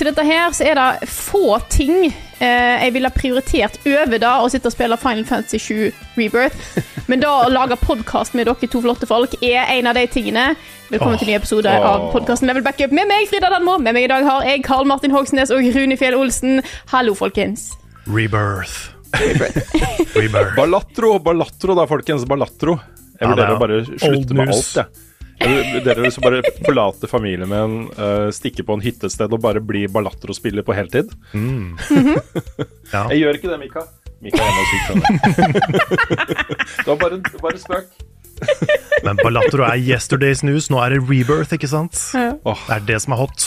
Som dette her, så er det få ting eh, jeg ville prioritert over da å sitte og spille Final Fantasy 7 Rebirth. Men da å lage podkast med dere to flotte folk er en av de tingene. Velkommen til en ny episode av podkasten Level Backup med meg, Frida Danmo. Med meg i dag har jeg Karl Martin Hogsnes og Rune Fjell Olsen. Hallo, folkens. Rebirth. Rebirth. Ballatro, Ballatro da, folkens. Ballatro. Jeg vurderer ja, å bare slutte med alt, jeg. Jeg vil så bare forlate familien min, eh, stikke på en hytte et sted og bare bli Ballatro-spiller på heltid. Ja. Jeg gjør ikke det, Mika. Mika er syk, fra. Det var bare, bare spøk. Men Ballatro er yesterday's news. Nå er det rebirth, ikke sant? Ja. Det er det som er hot.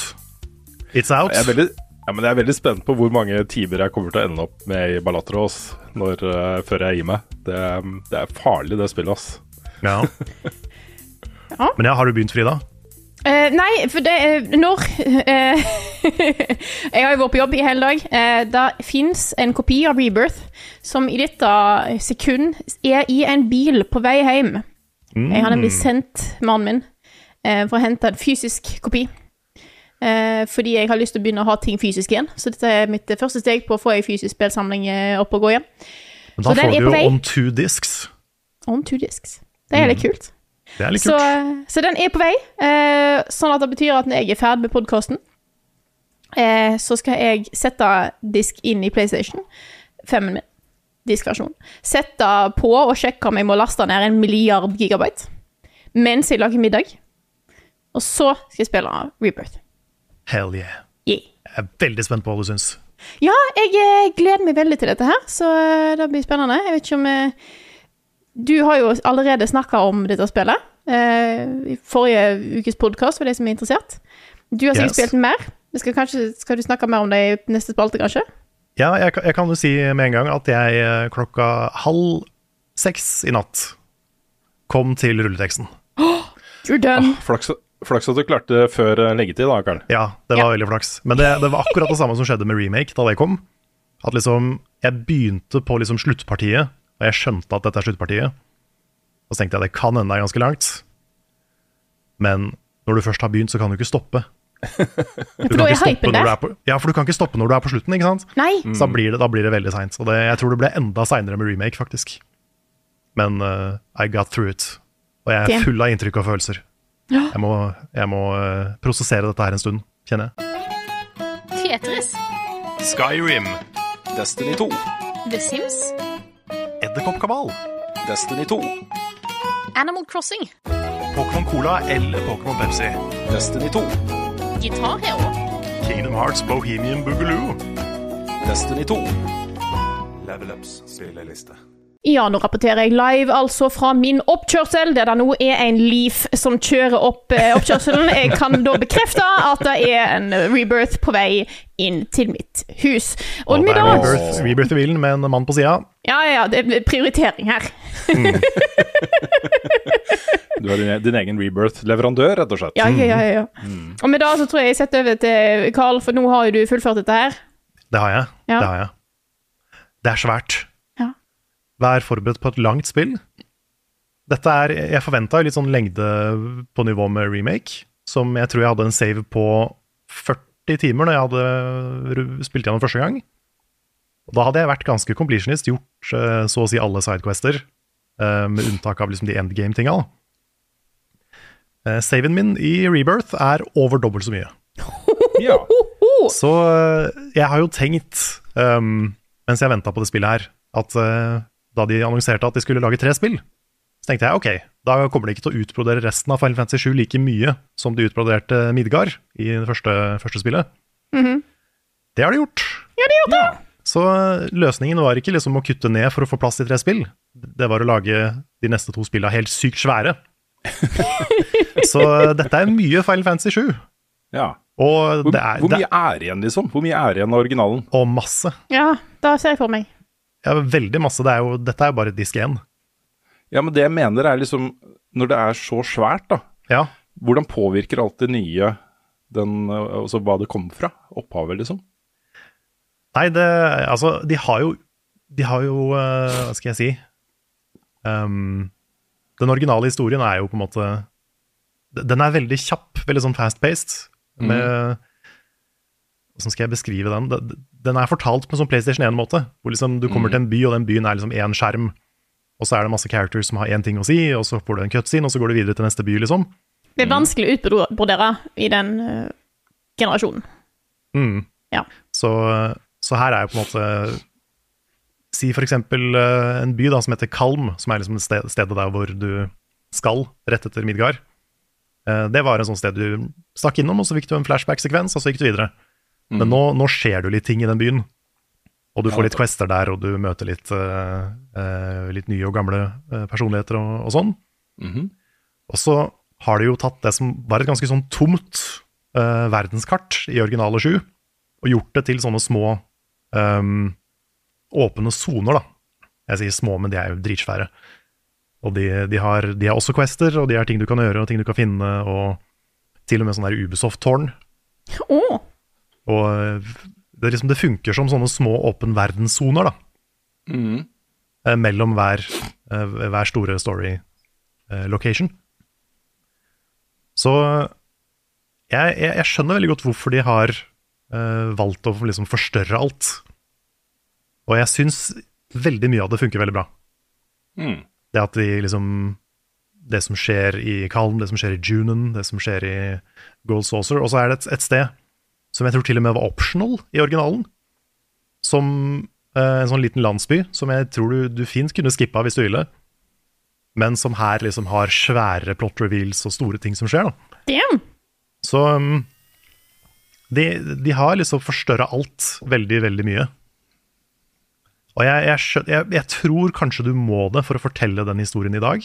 It's out. Jeg er veldig, ja, men jeg er veldig spent på hvor mange timer jeg kommer til å ende opp med i Ballatro når, uh, før jeg gir meg. Det, det er farlig, det spillet, ass. Ja. Ja. Men ja, har du begynt, Frida? Uh, nei, for det er Når uh, Jeg har jo vært på jobb i hele dag. Uh, det fins en kopi av Rebirth som i dette sekund er i en bil på vei hjem. Jeg har nemlig sendt mannen min for å hente en fysisk kopi. Fordi jeg har lyst til å begynne å ha ting fysisk igjen. Så dette er mitt første steg på å få ei fysisk spillsamling opp og gå igjen. Men da får du jo on two discs. On two discs. Det er litt kult. Det er litt Så, kult. så den er på vei, eh, sånn at det betyr at når jeg er ferdig med podkasten, eh, så skal jeg sette disk inn i PlayStation, femmen min, diskversjon. Sette på og sjekke om jeg må laste ned en milliard gigabyte mens jeg lager middag. Og så skal jeg spille Rebirth. Hell yeah. Yeah. Jeg er veldig spent på hva du syns. Ja, jeg eh, gleder meg veldig til dette her, så eh, det blir spennende. Jeg vet ikke om eh, Du har jo allerede snakka om dette spillet eh, i forrige ukes podkast, for de som er interessert. Du har sikkert Yes. spilt mer. Skal, kanskje, skal du snakke mer om det i neste spalte, kanskje? Ja, jeg, kan- jeg kan jo si med en gang at jeg eh, klokka halv seks i natt kom til rulleteksten. You're done. Flaks, flaks at du klarte det før eh, leggetid, da, Karl. Ja, det var veldig flaks. Men det, det var akkurat det samme som skjedde med remake da det kom. At liksom, jeg begynte på liksom sluttpartiet, og jeg skjønte at dette er sluttpartiet. Og så tenkte jeg at det kan hende det er ganske langt. Men når du først har begynt, så kan du ikke stoppe. Du kan ikke stoppe når du er på, ja, for du kan ikke stoppe når du er på slutten, ikke sant? Nei. Så da blir det, da blir det veldig seint. Og det, jeg tror det ble enda seinere med remake, faktisk. Men uh, I got through it. Og jeg er full av inntrykk og følelser. Jeg må, jeg må uh, prosessere dette her en stund, kjenner jeg. Tetris. Skyrim. Destiny 2. The Sims. Edderkoppkabal. Destiny 2. Animal Crossing. Pokémon Cola eller Pokémon Pepsi. Destiny 2. Guitar Hero. Kingdom Hearts Bohemian Boogaloo. Destiny 2. Level Ups spilleliste. Ja, nå rapporterer jeg live altså fra min oppkjørsel, der det nå er en Leaf som kjører opp eh, oppkjørselen. Jeg kan da bekrefte at det er en rebirth på vei inn til mitt hus. Og, Og det er rebirth, rebirth i bilen med en mann på sida. Ja, ja, det er prioritering her. Du er din, din egen rebirth-leverandør, rett og slett. Ja, ja, ja. ja, Mm. Og med det så tror jeg jeg setter over til Carl, for nå har jo du fullført dette her. Det har jeg. Ja. Det har jeg. Det er svært. Vær forberedt på et langt spill. Dette er Jeg forventa litt sånn lengde på nivå med remake, som jeg tror jeg hadde en save på 40 timer når jeg hadde spilt gjennom første gang. Og Da hadde jeg vært ganske completionist, gjort eh, så å si alle sidequester, eh, med unntak av liksom de endgame-tinga. Eh, Saven min i Rebirth er over dobbelt så mye. Ja. Så jeg har jo tenkt, um, mens jeg venta på det spillet her, at eh, da de annonserte at de skulle lage tre spill, så tenkte jeg ok, Da kommer de ikke til å utbrodere resten av Final Fantasy 7 like mye som de utbroderte Midgard i det første, første spillet. Det har de gjort. Ja, de gjort det! Så eh, løsningen var ikke liksom å kutte ned for å få plass til tre spill. Det var å lage de neste to spillene helt sykt svære. så eh, dette er mye Final Fantasy 7. Ja. Og Hvor, det er, hvor mye er igjen, liksom? Hvor mye er igjen av originalen? og masse. Ja, da ser jeg for meg. Ja, veldig masse. Det er jo, dette er jo bare disk 1. Ja, men det jeg mener er liksom Når det er så svært, da. Ja. Hvordan påvirker alt det nye den, altså hva det kommer fra? Opphavet, liksom? Nei, det Altså, de har jo De har jo eh, Hva skal jeg si um, Den originale historien er jo på en måte Den er veldig kjapp, veldig sånn fast-paced. Med Hvordan skal jeg beskrive den? Den- er fortalt på en sånn PlayStation 1-måte. Hvor liksom du kommer til en by, og den byen er liksom én skjerm. Og så er det masse characters som har én ting å si, og så får du en cutscene, og så går du videre til neste by, liksom. Det er vanskelig å utbrodere i den uh, generasjonen. Mm. Ja. Så, så her er jo på en måte Si for eksempel uh, en by da, som heter Kalm, som er liksom sted, stedet der hvor du skal, rett etter Midgard. Eh, Det var en sånn sted du stakk innom, og så fikk du en flashback-sekvens, og så gikk du videre. Men nå, nå skjer det jo litt ting i den byen. Og du får litt quester der, og du møter litt, uh, eh, litt nye og gamle eh, personligheter og, og sånn. Mhm. Og så har de jo tatt det som var et ganske sånn tomt uh, verdenskart i originale 7, og gjort det til sånne små um, åpne soner, da. Jeg sier små, men de er jo dritsvære. Og de, de, har, de har også quester, og de har ting du kan gjøre, og ting du kan finne, og til og med sånn der Ubisoft-tårn. Å! Og eh, det, liksom, det funker som sånne små åpen verdenssoner, da. Mm. eh, mellom hver, eh, hver store story eh, location. Så jeg, jeg, jeg skjønner veldig godt hvorfor de har eh, valgt å liksom forstørre alt. Og jeg syns veldig mye av det funker veldig bra. Mm. Det at de liksom Det som skjer i Kalm, det som skjer i Junen, det som skjer i Gold Saucer. Og så er det et, et sted som jeg tror til og med var optional i originalen. Som eh, en sånn liten landsby som jeg tror du, du fint kunne skippa hvis du ville. Men som her liksom har svære plot reveals og store ting som skjer. da. Damn! Så um, de, de har liksom forstørra alt veldig, veldig mye. Og jeg, jeg, jeg, jeg tror kanskje du må det for å fortelle den historien i dag.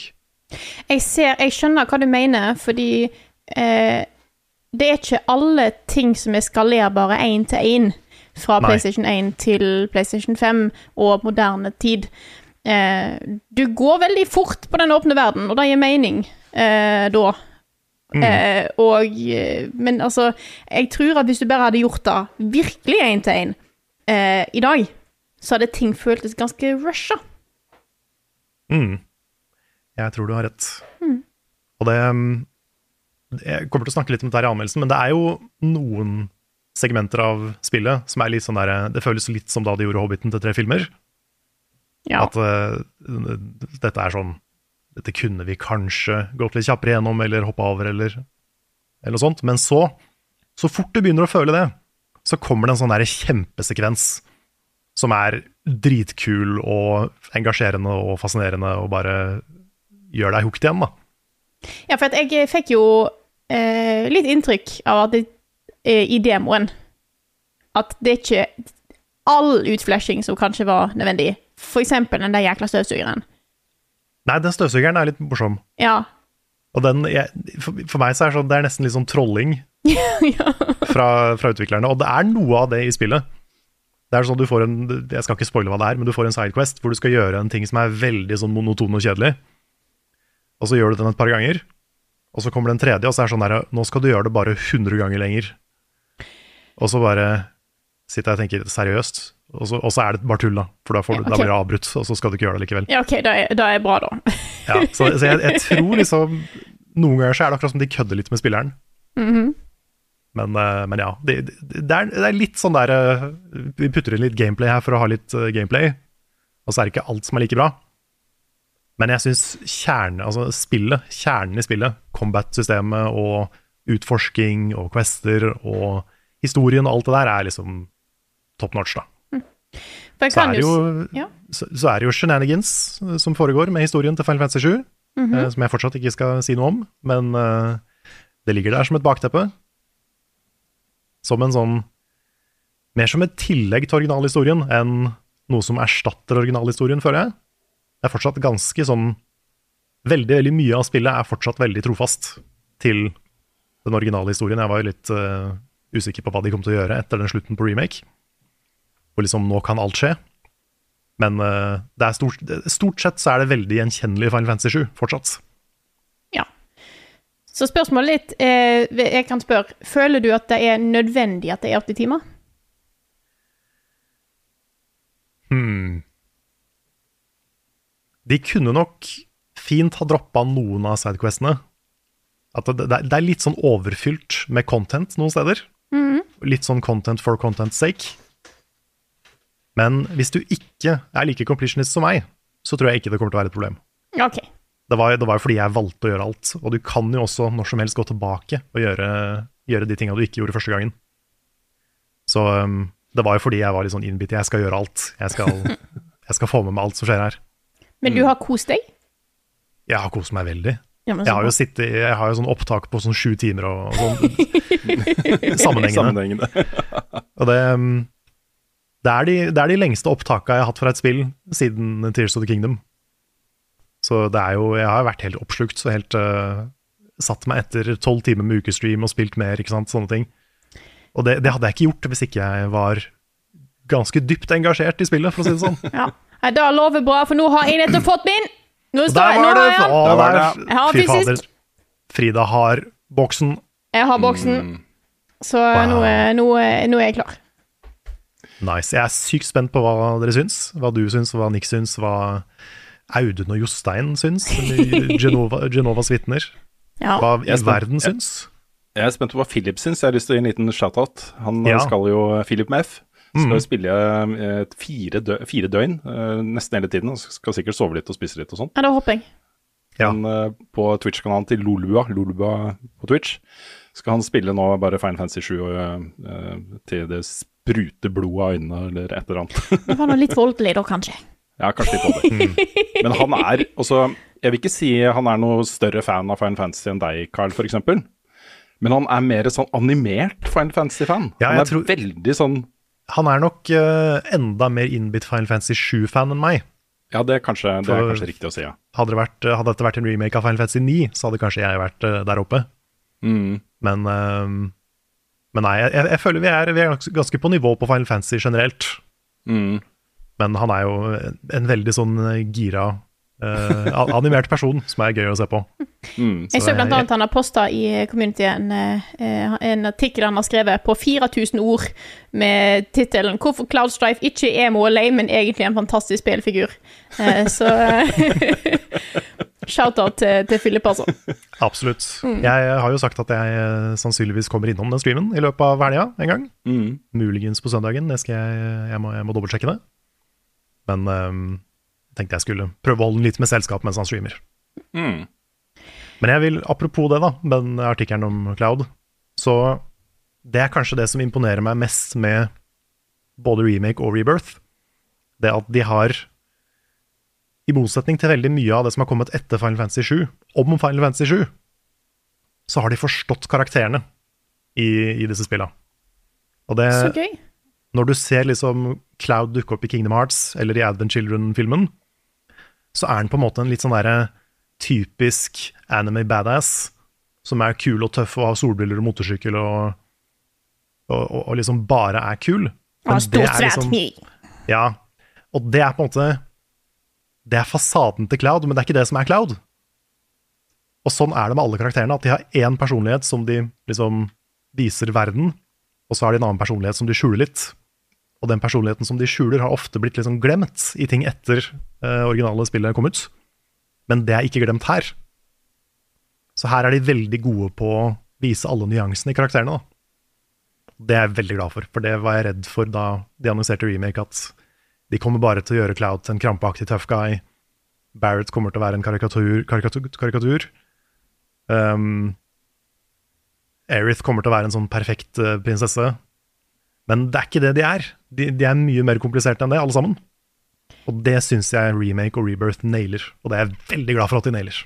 Jeg, ser, jeg skjønner hva du mener, fordi eh, det er ikke alle ting som er skalerbare én til én fra Nei. PlayStation 1 til PlayStation 5 og moderne tid. Eh, du går veldig fort på den åpne verden, og det gir mening eh, da. Eh, og, eh, men altså, jeg tror at hvis du bare hadde gjort det virkelig én til én eh, i dag, så hadde ting føltes ganske rusha. Mm. Jeg tror du har rett. Og det um, Jeg kommer til å snakke litt om dette her i anmeldelsen, men det er jo noen segmenter av spillet som er litt sånn der Det føles litt som da de gjorde Hobbiten til tre filmer. Ja. At uh, dette er sånn Dette kunne vi kanskje gått litt kjappere gjennom, eller hoppa over, eller, eller noe sånt. Men så, så fort du begynner å føle det, så kommer det en sånn der kjempesekvens som er dritkul og engasjerende og fascinerende, og bare gjør deg hooked igjen, da. Ja, for jeg fikk jo eh, litt inntrykk av at det, eh, i demoen at det er ikke all utflashing som kanskje var nødvendig. For eksempel den der jækla støvsugeren. Nei, den støvsugeren er litt morsom. Ja. Og den, jeg, for, for meg så er det, sånn, det er nesten litt sånn trolling ja. fra, fra utviklerne. Og det er noe av det i spillet. Det er sånn du får en, Jeg skal ikke spoile hva det er, men du får en sidequest hvor du skal gjøre en ting som er veldig sånn monoton og kjedelig. Og så gjør du den et par ganger, og så kommer den tredje, og så er det sånn der Nå skal du gjøre det bare 100 ganger lenger. Og så bare sitter jeg og tenker seriøst, og så, og så er det bare tull, da. For da, får du, Ja, okay. da blir det avbrutt, og så skal du ikke gjøre det likevel. ja, OK, da er, da er bra, da. Ja, så, så jeg, jeg tror liksom Noen ganger så er det akkurat som de kødder litt med spilleren. men, -hmm. men ja. Det, det, det, er, det er litt sånn der eh, Vi putter inn litt gameplay her for å ha litt eh, gameplay, og så er det ikke alt som er like bra. Men jeg syns kjernen, altså spillet, kjernen i spillet, combat-systemet og utforsking og quester og historien og alt det der, er liksom top notch, da. Mm. Så er jo ja. så, så er det jo shenanigans som foregår med historien til Final Fantasy 7. eh, som jeg fortsatt ikke skal si noe om, men eh, det ligger der som et bakteppe. Som en sånn Mer som et tillegg til originalhistorien enn noe som erstatter originalhistorien, føler jeg. Det er fortsatt ganske sånn Veldig, veldig mye av spillet er fortsatt veldig trofast til den originale historien. Jeg var jo litt uh, usikker på hva de kom til å gjøre etter den slutten på remake. Hvor liksom nå kan alt skje. Men uh, det er stort, stort sett så er det veldig gjenkjennelig Final Fantasy 7 fortsatt. Ja. Så spørsmålet litt eh, Jeg kan spørre Føler du at det er nødvendig at det er 80 timer? Hmm. De kunne nok fint ha droppa noen av sidequestene. At det, det, er litt sånn overfylt med content noen steder. Litt sånn content for content's sake. Men hvis du ikke er like completionist som meg, så tror jeg ikke det kommer til å være et problem. OK. Det var, det var jo fordi jeg valgte å gjøre alt. Og du kan jo også når som helst gå tilbake og gjøre, gjøre de tinga du ikke gjorde første gangen. Så um, det var jo fordi jeg var litt sånn innbitt. Jeg skal gjøre alt. Jeg skal, jeg skal få med meg alt som skjer her. Men du har kost deg? Jeg har kost meg veldig. Ja, Jeg har jo sittet, jeg har jo sånn opptak på sånn sju timer og, sånn. Sammenhengende. Sammenhengende. Og det, um, det, er de, det er de lengste opptaka jeg har hatt fra et spill siden Tears of the Kingdom. Så det er jo Jeg har vært helt oppslukt, så helt uh, Satt meg etter tolv timer med ukestream og spilt mer, ikke sant, sånne ting. Og det, det hadde jeg ikke gjort hvis ikke jeg var ganske dypt engasjert i spillet, for å si det sånn. Ja. Ja, Det lover bra, for nå har jeg nettopp fått min! Nå står jeg, nå har jeg den. Der var det. Jeg har fy fader. Frida har boksen. Jeg har boksen, Mm. så nå, er- nå, er- nå er jeg klar. Nice. Jeg er sykt spent på hva dere syns. Hva du syns, hva Nick syns, hva Audun og Jostein syns. Genova, Genovas vitner. Ja. Hva i Jeg er spent. verden syns. Jeg er spent på hva Philip syns. Jeg har lyst til å gi en liten shout-out. Han eh, Ja. skal jo, Philip med F, skal Mm. jo spille eh, et fire, dø fire døgn eh, nesten hele tiden. Og skal sikkert sove litt og spise litt og sånn. ja, det håper hopping. Ja. Men eh, på Twitch-kanalen til Lolua, Lolua på Twitch, skal han spille nå bare Final Fantasy 7 og, eh, til det spruter blod av øynene eller et eller annet. Det var nå litt voldelig, da, kanskje. Ja, kanskje litt voldelig. det. Men han er også Jeg vil ikke si han er noe større fan av Final Fantasy enn deg, Carl, f.eks. Men han er mer sånn animert Final Fantasy-fan. Ja, han er tror- veldig sånn Han er nok uh, enda mer innbitt Final Fantasy 7-fan enn meg. Ja, det er kanskje, det er kanskje riktig å si, ja. Hadde, det vært, hadde dette vært en remake av Final Fantasy 9, så hadde kanskje jeg vært uh, der oppe. Mm. Men, eh, men nei, jeg, jeg føler vi er, vi er ganske på nivå på Final Fantasy generelt. Mm. Men han er jo en, veldig sånn gira, eh, a- animert person som er gøy å se på. Mm. Jeg så blant jeg- annet han har posta i communityen en, en artikkel han har skrevet på 4000 ord med tittelen 'Hvorfor Cloud Strife ikke er lame, men egentlig en fantastisk spillfigur'. Uh, så eh, shout-out til, til Philip, altså. Absolutt. Jeg har jo sagt at jeg eh, sannsynligvis kommer innom den streamen i løpet av helga en gang. Mm. Muligens på søndagen, det skal jeg, jeg, må, jeg må dobbeltsjekke det. Men eh, tenkte jeg skulle prøve å holde den litt med selskap mens han streamer. Mm. Men jeg vil, apropos det, da, den artikkelen om Cloud, så det er kanskje det som imponerer meg mest med både remake og rebirth. Det at de har, i motsetning til veldig mye av det som har kommet etter Final Fantasy 7, om Final Fantasy 7, så har de forstått karakterene i, i disse spillene. Og det, Så gøy. når du ser liksom Cloud dukke opp i Kingdom Hearts eller i Advent Children-filmen, så er den på en måte en litt sånn derre typisk anime badass, som er kul og tøff og har solbriller og motorsykkel og, og, og, og liksom bare er kul. Men det er liksom- Ja, og det er på en måte Det er fasaden til Cloud, men det er ikke det som er Cloud. Og sånn er det med alle karakterene, at de har én personlighet som de liksom viser verden, og så har de en annen personlighet som de skjuler litt. Og den personligheten som de skjuler, har ofte blitt liksom glemt i ting etter eh, originale spillet kom ut. Men det er ikke glemt her. Så her er de veldig gode på å vise alle nyansene i karakterene. Da. Det er jeg veldig glad for, for det var jeg redd for da de annonserte remake, at de kommer bare til å gjøre Cloud til en krampaktig tough guy. Barrett kommer til å være en karikatur. karikatur, karikatur. Um, Aerith kommer til å være en sånn perfekt eh, prinsesse. Men det er ikke det de er. De, de er mye mer kompliserte enn det, alle sammen. Og det syns jeg remake og rebirth nailer. Og det er jeg veldig glad for at de nailer.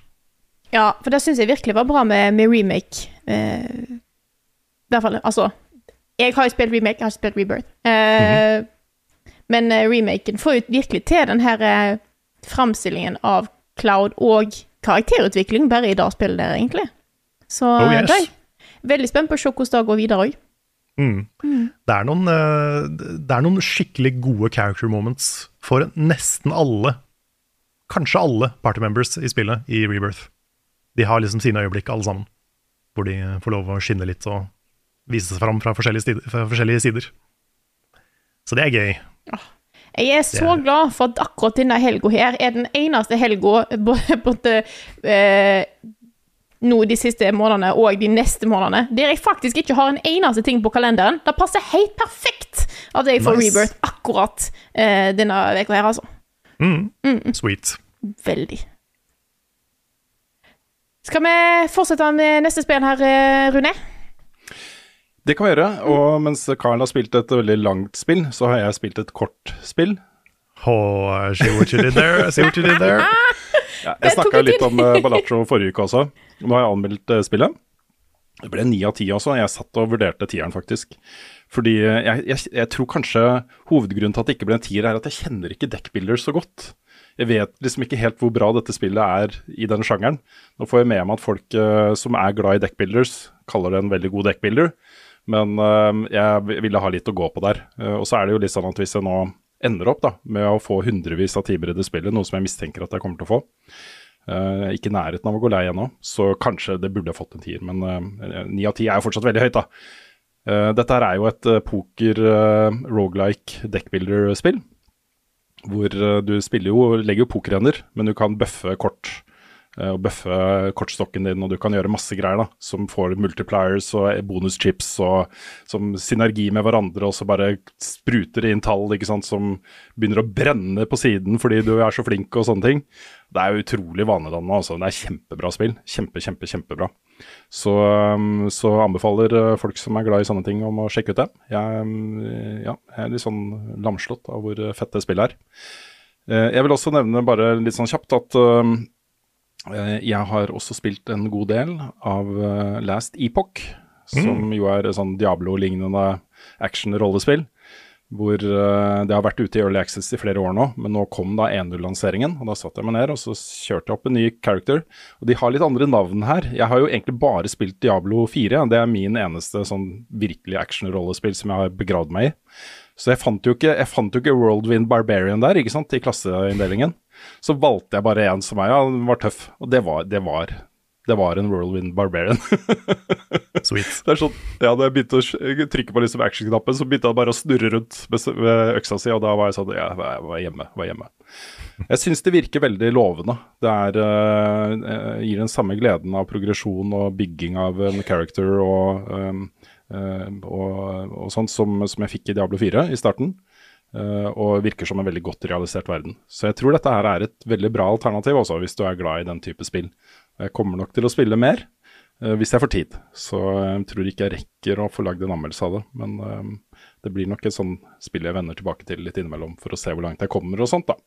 Ja, for det syns jeg virkelig var bra med, med remake. Eh, I hvert fall, altså Jeg har jo spilt remake, jeg har ikke spilt rebirth. Eh, Men eh, remaken får jo virkelig til den her eh, framstillingen av Cloud og karakterutvikling bare i det spillet der, egentlig. Så Oh, yes. er jeg veldig spent på å se hvordan det går videre òg. Mm. Det, er noen, eh, det er noen skikkelig gode character moments for nesten alle, kanskje alle party members i spillet i Rebirth. De har liksom sine øyeblikk, alle sammen, hvor de får lov å skinne litt og vise seg fram fra forskjellige, stider, fra forskjellige sider. Så det er gøy. Jeg er så er- glad for at akkurat denne helga her er den eneste helga nå de siste månedene og de neste månedene, der jeg faktisk ikke har en eneste ting på kalenderen. Det passer helt perfekt at jeg får Nice. rebirth akkurat eh, denne uka her, altså. Mm. Sweet. Veldig. Skal vi fortsette med neste spill her, eh, Rune? Det kan vi gjøre. Og mens Carl har spilt et veldig langt spill, så har jeg spilt et kort spill. Oh, see what you did there. See what you did there. Ja, jeg snakka litt om uh, Balatro forrige uke også. Nå har jeg anmeldt eh, spillet. Det ble ni av ti også. Jeg satt og vurderte tieren, faktisk. Fordi eh, jeg, jeg, jeg tror kanskje hovedgrunnen til at det ikke ble en tier, er at jeg kjenner ikke deckbuilders så godt. Jeg vet liksom ikke helt hvor bra dette spillet er i den sjangeren. Nå får jeg med meg at folk uh, som er glad i deckbuilders, kaller det en veldig god deckbuilder. Men uh, jeg ville ha litt å gå på der. Uh, og så er det jo litt sånn at hvis jeg nå ender opp da, med å få hundrevis av timer i det spillet, noe som jeg mistenker at jeg kommer til å få, Uh, ikke i nærheten av å gå lei ennå, så kanskje det burde fått en tier. Men eh, ni av ti er jo fortsatt veldig høyt, da. Uh, dette her er jo et uh, poker uh, rogelike deckbuilder-spill. Hvor du spiller jo, legger jo pokerhender, men du kan bøffe kort. Eh, og bøffe kortstokken din, og du kan gjøre masse greier da, som får multipliers og bonuschips og som synergi med hverandre, og så bare spruter inn tall ikke sant, som begynner å brenne på siden fordi du er så flink og sånne ting. Det er jo utrolig vanedannende. Altså. Det er kjempebra spill. Kjempe, kjempe, kjempebra. Så, um, så anbefaler uh, folk som er glad i sånne ting, om å sjekke ut det. Jeg, um, ja, jeg er litt sånn lamslått av hvor uh, fett det spillet er. Eh, Jeg vil også nevne bare litt sånn kjapt at um, eh, jeg har også spilt en god del av uh, Last Epoch, som jo er sånn Diablo-lignende action-rollespill. Hvor eh, det har vært ute i Early Access i flere år nå, men nå kom da 1.0-lanseringen. og Da satte jeg meg ned og så kjørte jeg opp en ny character. Og de har litt andre navn her. Jeg har jo egentlig bare spilt Diablo 4. Det er min eneste sånn virkelig action-rollespill som jeg har begravd meg i. Så jeg fant jo ikke, jeg fant jo ikke Worldwind Barbarian der, ikke sant, i klasseinndelingen. Så valgte jeg bare en som var, ja, den var tøff. Og det var, det var, det var en Whirlwind Barbarian. Sweet. Det er sånn, ja, da jeg begynte å trykke på liksom action-knappen, så begynte han bare å snurre rundt med, øksa si, og da var jeg sånn Ja, jeg var hjemme. Var hjemme. Jeg syns det virker veldig lovende. Det er, eh, gir den samme gleden av progresjon og bygging av en character og, um, uh, og, og sånt som, som jeg fikk i Diablo 4 i starten. Eh, og virker som en veldig godt realisert verden. Så jeg tror dette her er et veldig bra alternativ også, hvis du er glad i den type spill. Jeg kommer nok til å spille mer. Eh, hvis jeg får tid. Så jeg tror ikke jeg rekker å få lagd en anmeldelse av det. Men eh, det blir nok et sånn spill jeg vender tilbake til litt innimellom for å se hvor langt jeg kommer og sånt, da.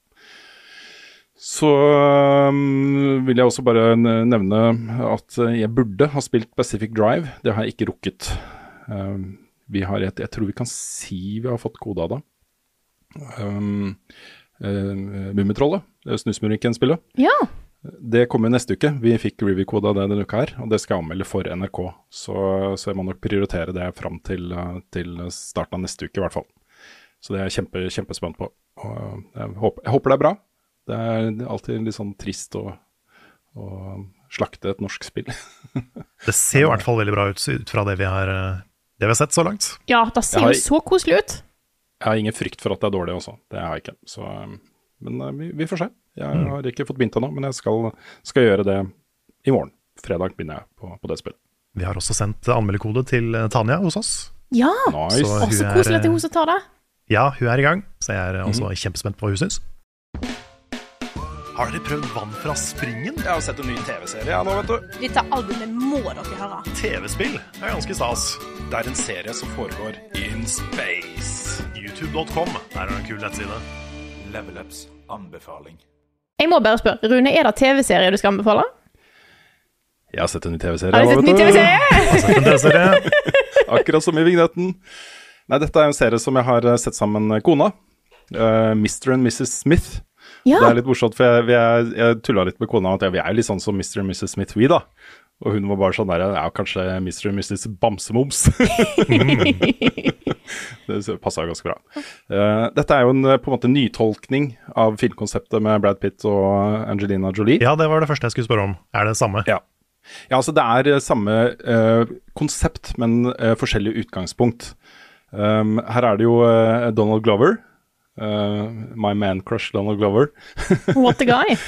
Så eh, vil jeg også bare nevne at jeg burde ha spilt Pacific Drive. Det har jeg ikke rukket. Eh, vi har et, jeg tror vi kan si vi har fått kode av det. Um, uh, Mummitrollet, det Snusmurikken-spillet. Ja. Det kommer neste uke. Vi fikk review-kode av det denne uka her, og det skal jeg anmelde for NRK. Så, så jeg må nok prioritere det fram til, eh, til starten av neste uke, i hvert fall. Så det er jeg kjempe, kjempespent på. Og jeg, håper, jeg håper det er bra. Det er alltid litt sånn trist å, å slakte et norsk spill. Det ser jo i hvert fall veldig bra ut, ut fra det vi har, eh, det vi har sett så langt. ja, det ser jo så koselig ut. Jeg har ingen frykt for at det er dårlig også, det har jeg ikke. Så, eh, men eh, vi, vi får se. Jeg har ikke fått begynt ennå, men jeg skal, skal gjøre det i morgen. Fredag begynner jeg på, på det spillet. Vi har også sendt anmeldekode til eh, Tanja hos oss. Ja. Nice. Så- også er, koselig at det er hun som tar det. Ja, hun er i gang, så jeg er også kjempespent på hva hun syns. Har dere prøvd Vann fra springen? Jeg har sett en ny TV-serie Ja, nå, vet du. Dette albumet må dere høre. TV-spill er ganske stas. Det er en serie som foregår in space. YouTube.com, der er det en kul nettside. Levelups anbefaling. Jeg må bare spørre, Rune, er det TV-serie du skal anbefale? Jeg har sett en ny TV-serie. Har du sett en ny? TV-serie? TV-serie. Akkurat som i vignetten. Nei, dette er en serie som jeg har eh, sett sammen med kona. Uh, Mr. and Mrs. Smith. Ja. Det er litt morsomt, for jeg, jeg, jeg tulla litt med kona at jeg, vi er litt sånn som Mr. og Mrs. Smith, vi, da. Og hun var bare sånn der Ja, kanskje Mr. og Mrs. Bamsemums. det passa ganske bra. Uh, dette er jo en eh, på en måte nytolkning av filmkonseptet med Brad Pitt og Angelina Jolie. Ja, det var det første jeg skulle spørre om. Er det samme? Ja. Ja, altså det er eh, samme uh, konsept, men uh, forskjellig utgangspunkt. Um, her er det jo Donald Glover. eh, my man crush Donald Glover. What a guy.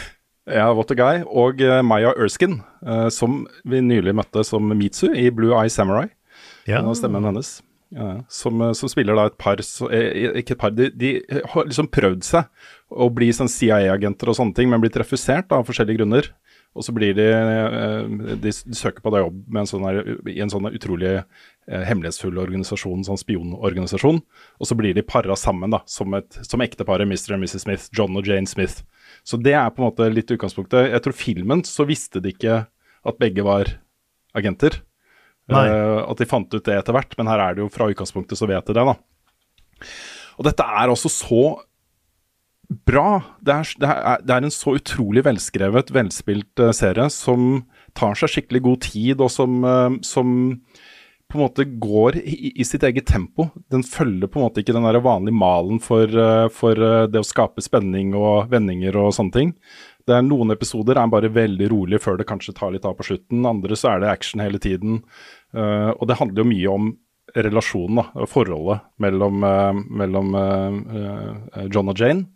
Ja, what a guy. Og eh, Maya Erskine, eh, som vi nylig møtte som Mitsu i Blue Eye Samurai. Ja. Og stemmen hennes. Ja, som, eh, som spiller da et par så, Ikke et par, de, de har liksom prøvd seg å bli sånn CIA-agenter og sånne ting, men blitt refusert da, av forskjellige grunner. Og så blir de De, de søker på deg jobb med en sånn her, i en sånn utrolig hemmelighetsfull organisasjon, sånn spionorganisasjon. Og så blir de para sammen da, som, et, som ekteparet Mr. og Mrs. Smith, John og Jane Smith. Så det er på en måte litt utgangspunktet. Jeg tror filmen så visste de ikke at begge var agenter. Eh, at de fant ut det etter hvert, men her er det jo fra utgangspunktet så vet de det, da. Og dette er altså så bra. Det er, det er, det er en så utrolig velskrevet, velspilt uh, serie som tar seg skikkelig god tid, og som, uh, som på en måte går i, i sitt eget tempo. Den følger på en måte ikke den der vanlige malen for, eh, for eh, det å skape spenning og vendinger og sånne ting. Det er Noen episoder er bare veldig rolig før det kanskje tar litt av på slutten. Andre så er det action hele tiden. Uh, og det handler jo mye om relasjonen, da, forholdet mellom, uh, mellom eh, John og Jane.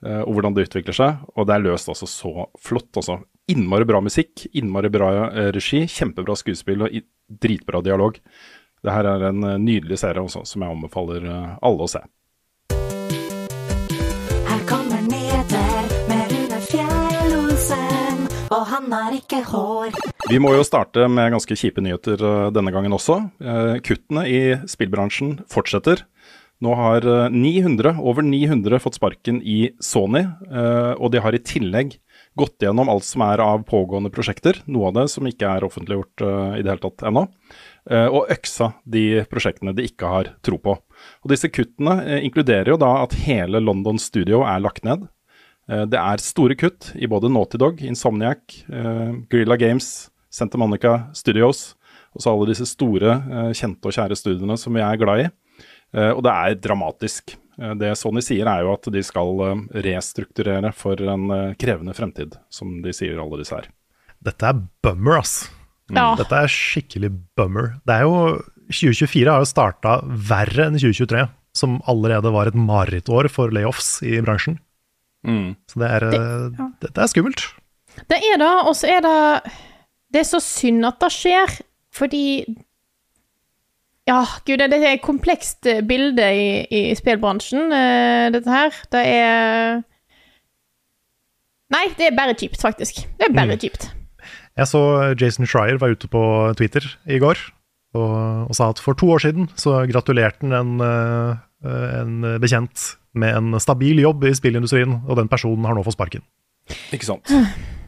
og hvordan det utvikler seg. Og det er løst altså så flott. Altså. Innmari bra musikk, innmari bra regi, kjempebra skuespill og dritbra dialog. Det her er en eh, nydelig serie også, som jeg anbefaler eh, alle å se. Her kommer nyheter med Rune Fjell-Olsen, og han har ikke hår. Vi må jo starte med ganske kjipe nyheter eh, denne gangen også. Kuttene i spillbransjen fortsetter. Nå har eh, 900, over 900 fått sparken i Sony, og de har i tillegg gått gjennom alt som er av pågående prosjekter, noe av det som ikke er offentliggjort uh, i det hele tatt ennå, uh, og øksa de prosjektene de ikke har tro på. Og Disse kuttene uh, inkluderer jo da at hele London Studio er lagt ned. Det er store kutt i både Naughty Dog, Insomniac, uh, Grilla Games, Santa Monica Studios, og så alle disse store, kjente og kjære studiene som vi er glad i. Og det er dramatisk. Eh, Det Sony sier er jo at de skal eh, restrukturere for en eh, krevende fremtid, som de sier alle disse her. Dette er bummer, ass. Ja. Dette er skikkelig bummer. Det er jo 2024 har jo starta verre enn 2023, som allerede var et marerittår for layoffs i bransjen. Så det er, det, ja. dette er skummelt. Det er det, og så er det Det er så synd at det skjer, fordi Ja, gud, det er et komplekst eh, bilde i, i spillbransjen, eh, dette her. Det er Nei, det er bare kjipt, faktisk. Det er bare kjipt. Jeg så Jason Schreier var ute på Twitter i går og, og sa at for to år siden så gratulerte han en, eh, en bekjent med en stabil jobb i spillindustrien, og den personen har nå fått sparken. Ikke sant.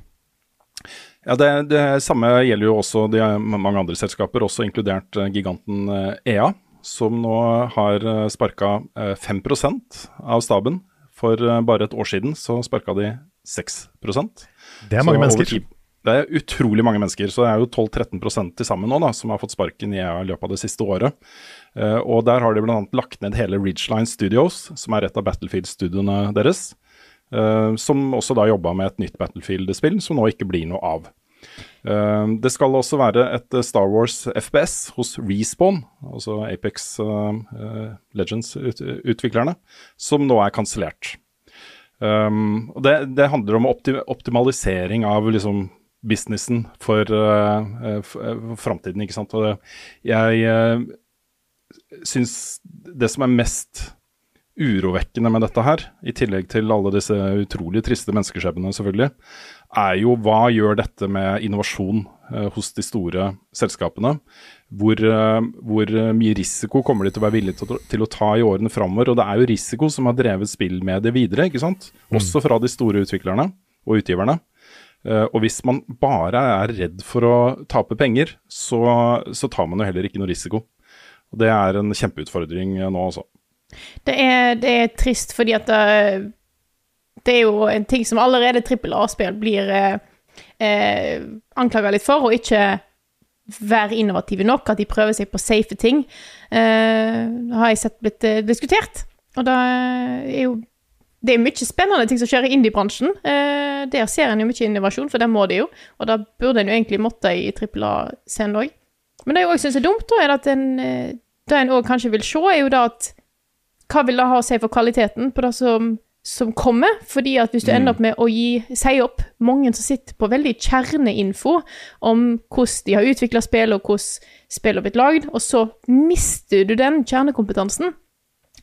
Ja, det, det samme gjelder jo også de mange andre selskaper, også inkludert eh, giganten eh, EA, som nå har uh, sparka 5 av staben. For eh, bare et år siden så sparka de 6% Det er mange Så mennesker. tid- Det er utrolig mange mennesker, så det er jo 12-13 til sammen nå da, som har fått sparken i EA i løpet av det siste året. Eh, og der har de bl.a. lagt ned hele Ridgeline Studios, som er et av Battlefield-studioene deres. Eh, som også da jobba med et nytt Battlefield-spill, som nå ikke blir noe av. Eh, det skal også være et eh, Star Wars FPS hos Respawn, altså Apex Legends-utviklerne, som nå er kansellert. Det, det handler om opti optimalisering av liksom businessen for, uh, for framtiden, ikke sant. Og det, jeg uh, syns det som er mest urovekkende med dette her, i tillegg til alle disse utrolig triste menneskeskjebnene selvfølgelig, er jo hva gjør dette med innovasjon eh, hos de store selskapene? Hvor, eh, hvor mye risiko kommer de til å være villige til, til å ta i årene framover? Og det er jo risiko som har drevet spillmediet videre, ikke sant? Også fra de store utviklerne og utgiverne. Eh, og hvis man bare er redd for å tape penger, så, så tar man jo heller ikke noe risiko. Og det er en kjempeutfordring nå, altså. Det er, det er trist, fordi at det, det er jo en ting som allerede trippel A-spill blir eh, eh, anklaga litt for, og ikke være innovative nok, at de prøver seg på safe ting. Eh, har jeg sett blitt eh, diskutert. Og da er jo Det er mye spennende ting som skjer i indie-bransjen. Eh, der ser en jo mye innovasjon, for det må de jo. Og da burde en jo egentlig måtte i trippel A-scenen òg. Men det jeg òg syns er dumt, da, er at en eh, Det en òg kanskje vil se, er jo da at hva vil det ha å si for kvaliteten på det som, som kommer? Fordi at hvis du ender opp med å gi, si opp mange som sitter på veldig kjerneinfo om hvordan de har utvikla spill, og hvordan spill har blitt lagd, og så mister du den kjernekompetansen,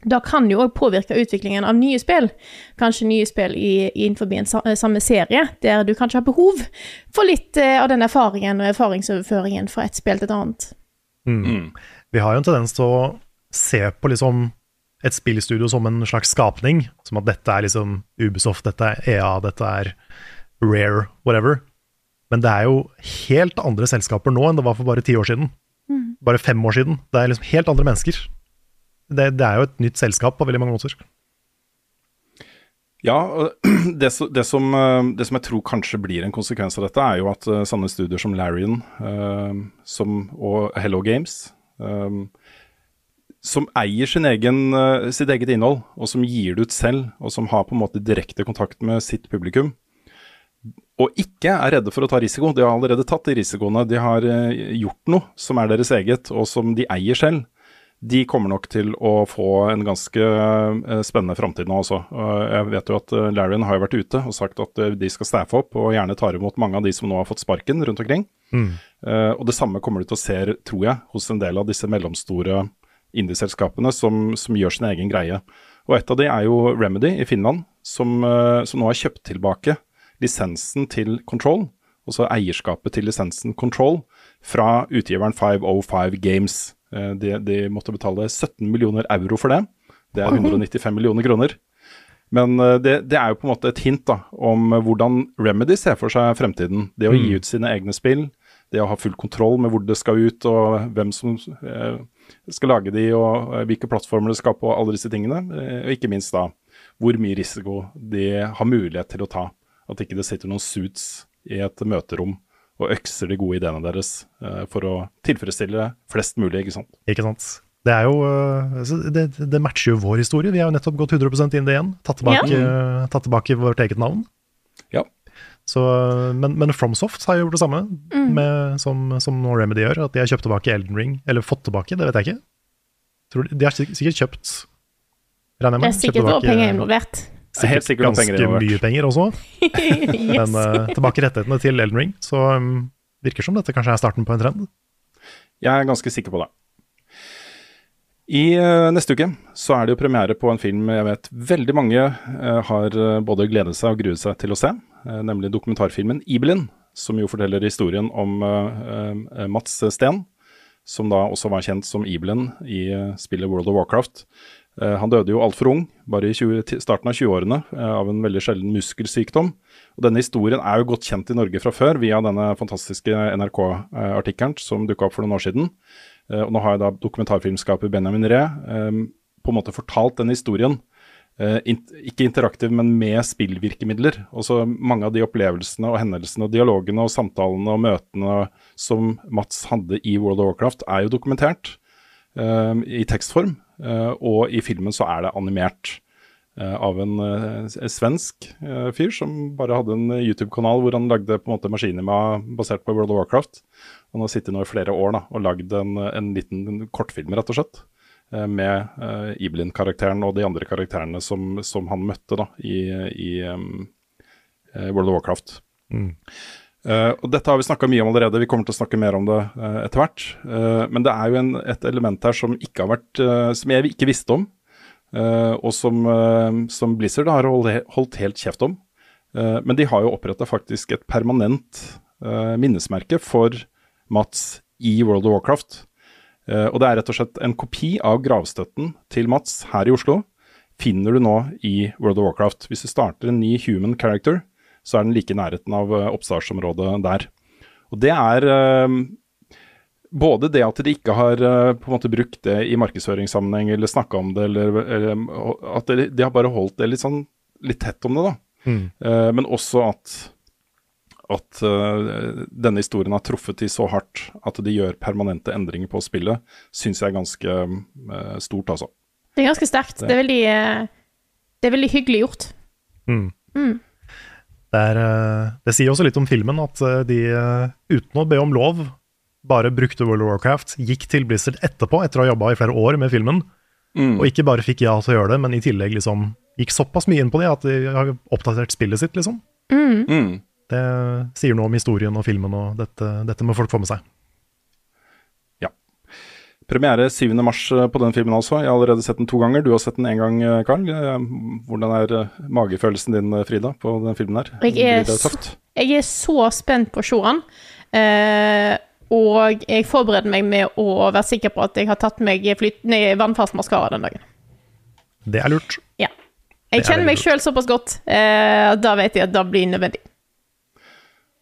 da kan det jo òg påvirke utviklingen av nye spill. Kanskje nye spill i, innenfor en sa, samme serie, der du kanskje har behov for litt eh, av den erfaringen og erfaringsoverføringen fra et spill til et annet. Vi har jo en tendens til å se på liksom et spillstudio som en slags skapning. Som at dette er liksom Ubisoft, dette er EA, dette er Rare, whatever. Men det er jo helt andre selskaper nå enn det var for bare ti år siden. Bare fem år siden. Det er liksom helt andre mennesker. Det, det er jo et nytt selskap på veldig mange måter. Ja, det, det, som, eh, det som jeg tror kanskje blir en konsekvens av dette, er jo at eh, sånne studier som Larian uh, som, og Hello Games, eh, som eier sin egen, eh, sitt eget innhold, og som gir det ut selv, og som har på en måte direkte kontakt med sitt publikum, og ikke er redde for å ta risiko. De har allerede tatt de risikoene. De har eh, gjort noe som er deres eget, og som de eier selv. De kommer nok til å få en ganske eh, spennende framtid nå også. Jeg vet jo at Larrion har vært ute og sagt at de skal staffe opp og gjerne tar imot mange av de som nå har fått sparken rundt omkring. Mm. og det samme kommer du til å se, tror jeg, hos en del av disse mellomstore indieselskapene som, som gjør sin egen greie. Og et av de er jo Remedy i Finland, som, eh, som nå har kjøpt tilbake lisensen til Control, altså eierskapet til lisensen Control, fra utgiveren 505 Games. Eh, De, de måtte betale 17 millioner euro for det. Det er 195 millioner kroner. Men eh, det, det er jo på en måte et hint da, om hvordan Remedy ser for seg fremtiden. Det å gi ut sine egne spill, det å ha full kontroll med hvor det skal ut, og hvem som eh, skal lage de, og eh, hvilke plattformer det skal på, alle disse tingene. Eh, og ikke minst da hvor mye risiko de har mulighet til å ta. At ikke det sitter noen suits i et møterom og økser de gode ideene deres eh, for å tilfredsstille flest mulig, ikke sant. Ikke sant? Det er jo det, det matcher jo vår historie. Vi har jo nettopp gått 100 inn det igjen. Tatt tilbake, ja. tatt tilbake vårt eget navn. Så, men, men FromSoft har jo gjort det samme med, som, som nå Remedy gjør. At de har kjøpt tilbake Elden Ring. Eller fått tilbake, det vet jeg ikke. Tror de, de har sikkert kjøpt Regner jeg Det er sikkert også penger involvert. Helt sikkert ganske penger mye penger også. yes. Men uh, tilbake rettighetene til Elden Ring. Så um, virker som dette kanskje er starten på en trend. Jeg er ganske sikker på det. I uh, neste uke så er det jo premiere på en film jeg vet veldig mange uh, har eh, både gledet seg og gruet seg til å se, nemlig dokumentarfilmen Ibelin, som jo forteller historien om eh, eh, Mats Steen, som da også var kjent som Ibelin i eh, spillet World of Warcraft. Eh, han døde jo altfor ung, bare i 20, starten av 20-årene, eh, av en veldig sjelden muskelsykdom. Og Denne historien er jo godt kjent i Norge fra før, via denne fantastiske NRK-artikkelen som dukka opp for noen år siden. Eh, og nå har jeg da dokumentarfilmskaper Benjamin Ree eh, på en måte fortalt denne historien. Eh, ikke interaktiv, men med spillvirkemidler. Også mange av de opplevelsene og hendelsene og dialogene og samtalene og møtene som Mats hadde i World of Warcraft, er jo dokumentert eh, i tekstform. Uh, og i filmen så er det animert uh, av en uh, svensk fyr som bare hadde en YouTube-kanal hvor han lagde på en måte maskinima basert på World of Warcraft. Han har sittet nå i flere år da, og lagd en, en liten kortfilm, rett og slett. Eh, Med uh, Ibelin-karakteren og de andre karakterene som, som han møtte da, i, i um, eh, World of Warcraft. Eh, og Dette har vi snakka mye om allerede, vi kommer til å snakke mer om det uh, etter hvert. Uh, men det er jo en, et element her som, ikke har vært, eh, som jeg ikke visste om, eh, og som, eh, som Blizzard har holdt, holdt helt kjeft om. Eh, men de har jo oppretta faktisk et permanent eh, minnesmerke for Mats i World of Warcraft. Eh, og det er rett og slett en kopi av gravstøtten til Mats her i Oslo. Finner du nå i World of Warcraft. Hvis du starter en ny human character, så er den like i nærheten av eh, oppstartsområdet der. Og det er eh, både det at de ikke har på en måte brukt det i markedsføringssammenheng eller snakka om det, eller, eller at de, de har bare holdt det litt sånn litt tett om det, da. Mm. Men også at at uh, denne historien har truffet de så hardt at de gjør permanente endringer på spillet, syns jeg er ganske uh, stort, altså. Det er ganske sterkt. Det er veldig, eh, det er veldig hyggelig gjort. Mm. Mm. Det, er, eh, det sier også litt om filmen at de, uten å be om lov, bare brukte World of Warcraft, gikk til Blizzard etterpå, etter å ha jobba i flere år med filmen, Mm. og ikke bare fikk ja til å gjøre det, men i tillegg liksom gikk såpass mye inn på det at de har oppdatert spillet sitt, liksom. Mm. Det sier noe om historien og filmen, og dette, dette må folk få med seg. Ja. Premiere 7. mars eh, på den filmen altså. Jeg har allerede sett den to ganger. Du har sett den én gang, eh, Karl. Eh, Hvordan er magefølelsen din, Frida, på den filmen her? Jeg er så- Jeg er så spent på å se den. Eh, og jeg forbereder meg med å være sikker på at jeg har tatt meg flyt, nei, vannfast maskara den dagen. Det er lurt. Ja. Jeg er kjenner meg sjøl såpass godt. Eh, da vet jeg at det blir nødvendig.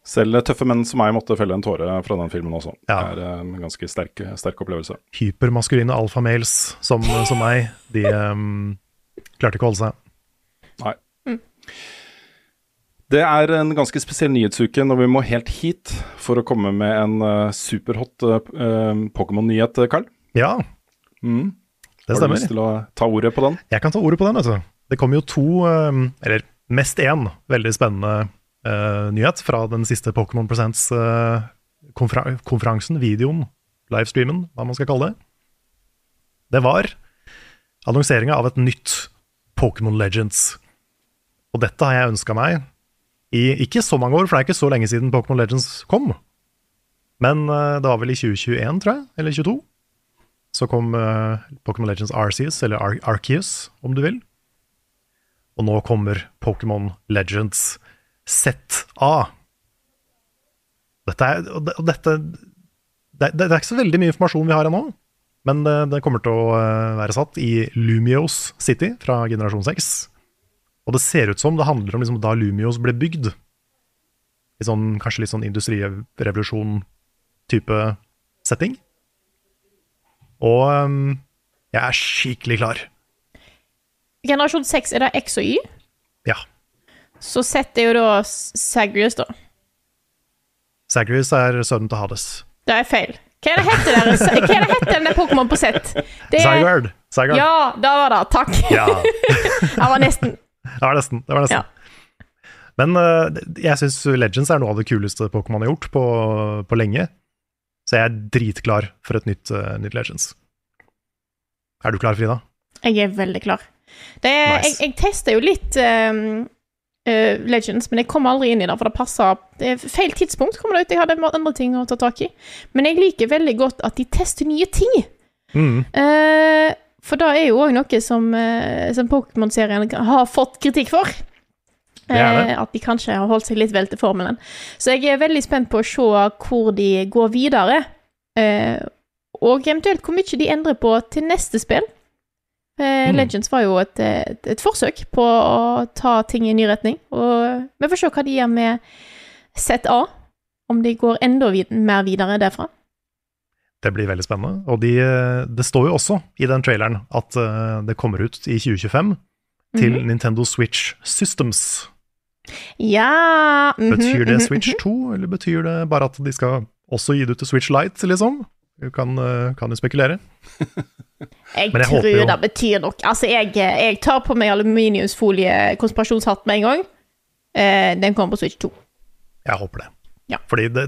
Selv tøffe menn som meg måtte felle en tåre fra den filmen også. Ja. Det er eh, en ganske sterk, sterk opplevelse. Hypermaskuline alfamales som, som meg, de um, klarte ikke å holde seg. Nei. Det er en ganske spesiell nyhetsuke når vi må helt hit for å komme med en uh, superhot uh, Pokémon-nyhet, Carl. Ja, Mm. det Har du stemmer. lyst til å ta ordet på den? Jeg kan ta ordet på den, vet du. Det kommer jo to, uh, eller mest én, veldig spennende uh, nyhet fra den siste Pokémon Presents uh, konfera konferansen, videoen, livestreamen, hva man skal kalle det. Det var annonseringa av et nytt Pokémon Legends. Og dette har jeg ønska meg i ikke så mange år, for det er ikke så lenge siden Pokémon Legends kom. Men uh, det var vel i 2021, tror jeg, eller 22. Så kom uh, Pokémon Legends Arceus, eller Ar Arceus, om du vil. Og nå kommer Pokémon Legends ZA. Dette er, og det- dette, det, det er ikke så veldig mye informasjon vi har ennå, men det, det kommer til å uh, være satt i Lumios City fra generasjon 6. Og det ser ut som det handler om liksom da Lumios ble bygd. I sånn, kanskje litt sånn industrirevolusjon-type setting. Og um, jeg er skikkelig klar. Generasjon 6, er det X og Y? Ja. Så setter er jo da Sagrius, da. Zagreus er sønnen til Hades. Det er feil. Hva er det heter der? Hva er det heter den Pokémon på Z? Det er- Zygard. Ja, da var det. Takk. Ja. det var nesten. Det var nesten. Det var nesten. Ja. Men uh, jeg syns Legends er noe av det kuleste Pokémon har gjort på, på lenge. Så jeg er dritklar for et nytt, uh, nytt Legends. Er du klar, Frida? Jeg er veldig klar. Det er, Nice. Jeg, jeg tester jo litt ehm, eh, Legends, men jeg kom aldri inn i det, for det passa feil tidspunkt kom det ut. Jeg hadde andre ting å ta tak i. Men jeg liker veldig godt at de tester nye ting. Mm. Uh, for det er jo òg noe som, uh, som Pokémon-serien har fått kritikk for. Det det. At de kanskje har holdt seg litt vel til formelen. Så jeg er veldig spent på å se hvor de går videre. Eh, og eventuelt hvor mye de endrer på til neste spill. Eh, Mm. Legends var jo et, et, et forsøk på å ta ting i ny retning. Og vi får se hva de gjør med ZA. Om de går enda vid mer videre derfra. Det blir veldig spennende. Og de, eh, det står jo også i den traileren at eh, det kommer ut i 2025 til Mhm. Nintendo Switch Systems. Ja mhm, Betyr det mhm, Switch mhm. 2, eller betyr det bare at de skal også gi det ut til Switch Lite, liksom? Du kan, eh, kan jo spekulere. Jeg, Men jeg tror jo- det betyr nok Altså, jeg, jeg tar på meg aluminiumsfolie konspirasjonshatt med en gang. Eh, den kommer på Switch 2. Jeg håper det. Ja. Fordi det,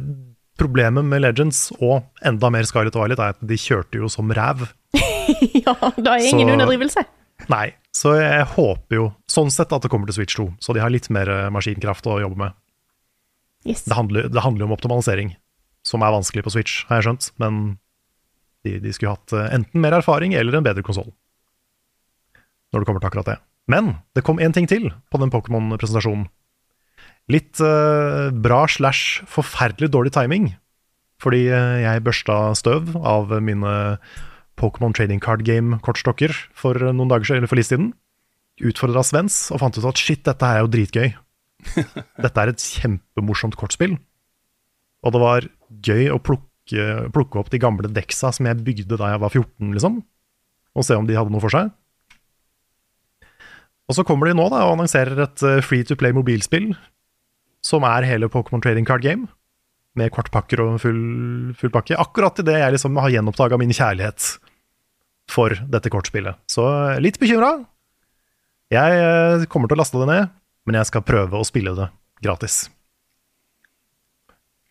problemet med Legends, og enda mer Scarlet Violet, er at de kjørte jo som ræv. ja, det er ingen Så- underdrivelse. Nei, så jeg håper jo sånn sett at det kommer til Switch 2, så de har litt mer eh, maskinkraft å jobbe med. Yes. Det handler jo om optimalisering, som er vanskelig på Switch, har jeg skjønt, men de, de skulle hatt eh, enten mer erfaring eller en bedre konsoll. Når det kommer til akkurat det. Men det kom én ting til på den Pokémon-presentasjonen. Litt eh, bra slash forferdelig dårlig timing. Fordi eh, jeg børsta støv av mine Pokémon Trading Card Game-kortstokker for noen dager siden, eller for litt siden. Utfordra Svens og fant ut at shit, dette her er jo dritgøy. Dette er et kjempemorsomt kortspill. Og det var gøy å plukke, plukke opp de gamle deksa som jeg bygde da jeg var 14, liksom. Og se om de hadde noe for seg. Og så kommer de nå da og annonserer et eh, free to play mobilspill som er hele Pokémon Trading Card Game. Med kortpakker og full, full pakke. Akkurat idet jeg liksom har gjenoppdaga min kjærlighet for dette kortspillet. Så eh, litt bekymra. Jeg eh, kommer til å laste det ned, men jeg skal prøve å spille det gratis.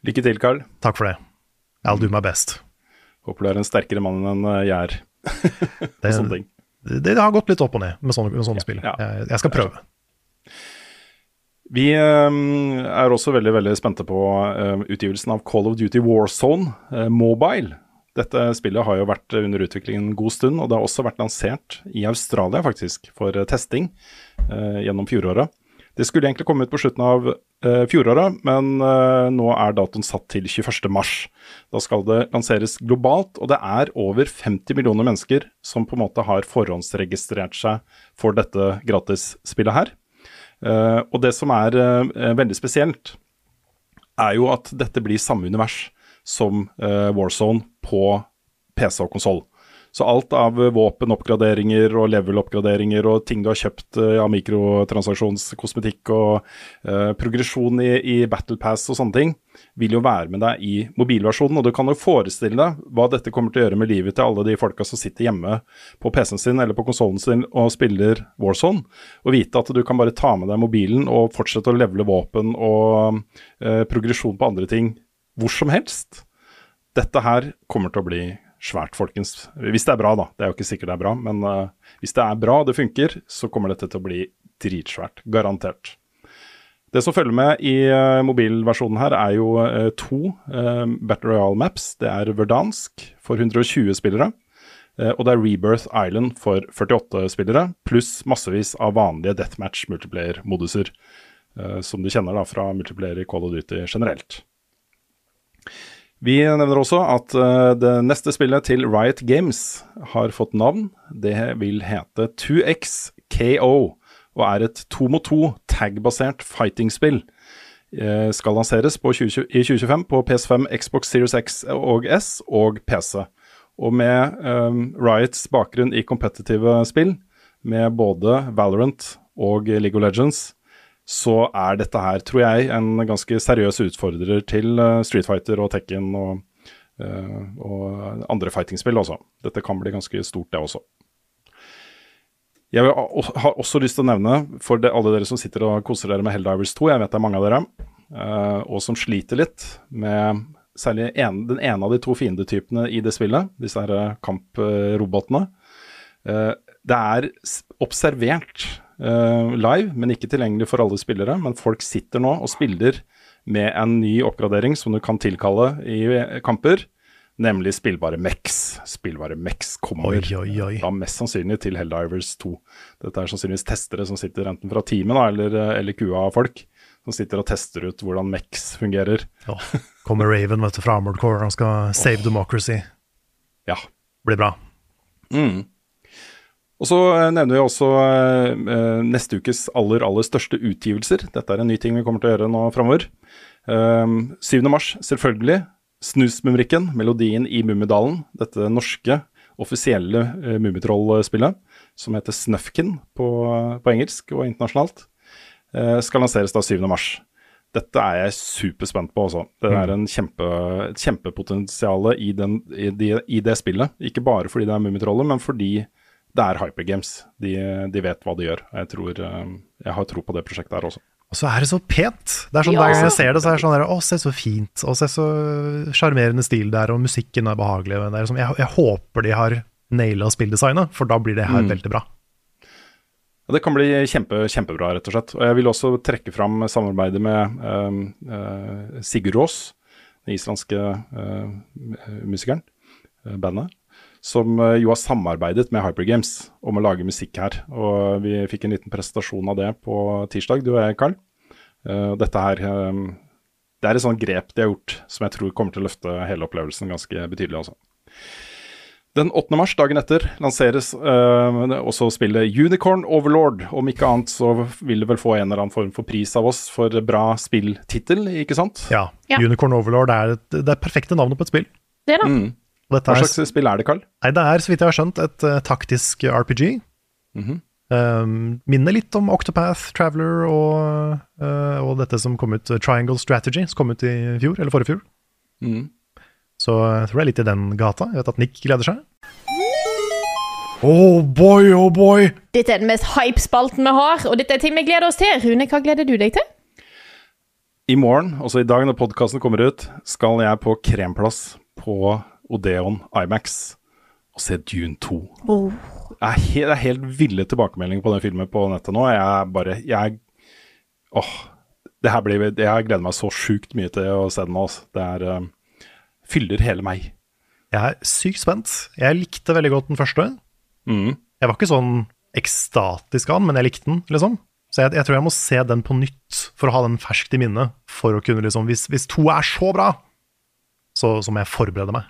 Lykke til, Carl. Takk for det. I'll do my best. Håper du er en sterkere mann enn eh, jeg er. Det, det, det har gått litt opp og ned med sånne, med sånne spill. Ja. Jeg, jeg skal prøve. Vi eh, er også veldig veldig spente på eh, utgivelsen av Call of Duty Warzone Mobile. Dette spillet har jo vært under utvikling en god stund, og det har også vært lansert i Australia faktisk, for testing gjennom fjoråret. Det skulle egentlig komme ut på slutten av eh, fjoråret, men eh, nå er datoen satt til 21. mars. Da skal det lanseres globalt, og det er over 50 millioner mennesker som på en måte har forhåndsregistrert seg for dette gratisspillet her. Eh, og det som er eh, veldig spesielt, er jo at dette blir samme univers som eh, Warzone på PC og konsoll. Så alt av våpenoppgraderinger og level-oppgraderinger og ting du har kjøpt av av mikrotransaksjonskosmetikk og eh, progresjon i, i Battle Pass og sånne ting, vil jo være med deg i mobilversjonen. Og du kan jo forestille deg hva dette kommer til å gjøre med livet til alle de folka som sitter hjemme på PC-en sin eller på konsollen sin og spiller Warzone, og vite at du kan bare ta med deg mobilen og fortsette å levele våpen og eh, progresjon på andre ting hvor som helst. Dette her kommer til å bli svært, folkens. Hvis det er bra, da. Det er jo ikke sikkert det er bra, men uh, hvis det er bra og det funker, så kommer dette til å bli dritsvært. Garantert. Det som følger med i uh, mobilversjonen her, er jo uh, to Battle Royale Maps. Det er Verdansk for 120 spillere. og det er Rebirth Island for 48 spillere, pluss massevis av vanlige deathmatch multiplayer-moduser. som du kjenner da fra multiplayer i Call of Duty generelt. Vi nevner også at eh, det neste spillet til Riot Games har fått navn. Det vil hete 2X KO, og er et to mot to tag-basert fighting-spill. Eh, skal lanseres på 20, i 2025 på PS5, Xbox Series X og S og PC. Og med um, Riots bakgrunn i kompetitive spill, med både Valorant og League of Legends, så er dette her, tror jeg, en ganske seriøs utfordrer til eh, Street Fighter og Tekken og, eh, og andre fighting-spill også. Dette kan bli ganske stort, det også. Jeg har også lyst til å nevne, for alle dere som sitter og koser dere med Helldivers 2, jeg vet det er mange av dere, eh, og som sliter litt med særlig en, den ene av de to fiendetypene i det spillet, disse her kamprobotene. Det er observert live, men ikke tilgjengelig for alle spillere. Men folk sitter nå og spiller med en ny oppgradering som du kan tilkalle i eh, kamper, nemlig spillbare Mex. Spillbare Mex kommer Oi, oi, oi. da mest sannsynlig til Helldivers 2. Dette er sannsynligvis testere som sitter enten fra teamet da, eller, eh, eller kua av folk, som sitter og tester ut hvordan Mex fungerer. Ja. Kommer Raven vet du, fra Armored Core og skal save democracy. Ja, Blir bra. Mm. Og så eh, nevner vi også eh, eh, neste ukes aller, aller største utgivelser. Dette er en ny ting vi kommer til å gjøre nå framover. Eh, 7. mars, selvfølgelig. Snusmumrikken, melodien i Mummidalen. Dette norske, offisielle eh, Mummitroll-spillet, som heter Snufkin på, på engelsk og internasjonalt, eh, skal lanseres da 7. mars. Dette er jeg superspent på også. Det er en kjempe, et kjempepotensial i, den- i, de- i det spillet. Ikke bare fordi det er Mummitrollet, men fordi det er Hypergames. De, de vet hva de gjør. Jeg, tror, eh, jeg har tro på det prosjektet her også. Og så er det så pent. Det er sånn Ja. Hver gang jeg ser det, så er det sånn der, Å, se så fint. Og se så sjarmerende stil det er, og musikken er behagelig. og Det er liksom, jeg, jeg håper de har naila spilldesignet, for da blir det her veldig bra. Ja, det kan bli kjempe, kjempebra, rett og slett. Og jeg vil også trekke fram samarbeidet med um, uh, Sigurd Aas, den islandske uh, musikeren, uh, bandet, som eh, jo har samarbeidet med Hypergames om å lage musikk her. Og vi fikk en liten presentasjon av det på tirsdag, du og jeg, Carl. Eh, dette her eh, Det er et sånt grep de har gjort som jeg tror kommer til å løfte hele opplevelsen ganske betydelig, altså. Den 8. mars, dagen etter, lanseres eh, også spillet Unicorn Overlord. Om ikke annet så vil det vel få en eller annen form for pris av oss for bra spilltittel, ikke sant? Ja. Ja. Unicorn Overlord er et, det er perfekte navnet på et spill. Det da. Mm. Dette Hva er, slags spill er det, Carl? nei, det er, så vidt jeg har skjønt, et uh, taktisk RPG. Mhm. Um, minner litt om Octopath Traveler og, uh, og dette som kom ut, eh, Triangle Strategy, som kom ut i fjor, eller forrige fjor. Mm. Så jeg tror det er litt i den gata. Jeg vet at Nick gleder seg. Oh boy, oh boy! Dette er den mest hype-spalten vi har, og dette er ting vi gleder oss til. Rune, hva gleder du deg til? I morgen, altså i dag når podkasten kommer ut, skal jeg på kremplass på Odeon Imax og se Dune 2. Oh. Det er, helt, helt ville tilbakemeldinger på den filmen på nettet nå. Jeg er bare Jeg Åh. Det her blir Jeg gleder meg så sjukt mye til å se den nå. Altså. Det er uh, Fyller hele meg. Jeg er sykt spent. Jeg likte veldig godt den første. Mm. Jeg var ikke sånn ekstatisk av den, men jeg likte den, liksom. Så jeg, jeg tror jeg må se den på nytt for å ha den ferskt i minnet. For å kunne liksom Hvis, hvis to er så bra, så, så må jeg forberede meg.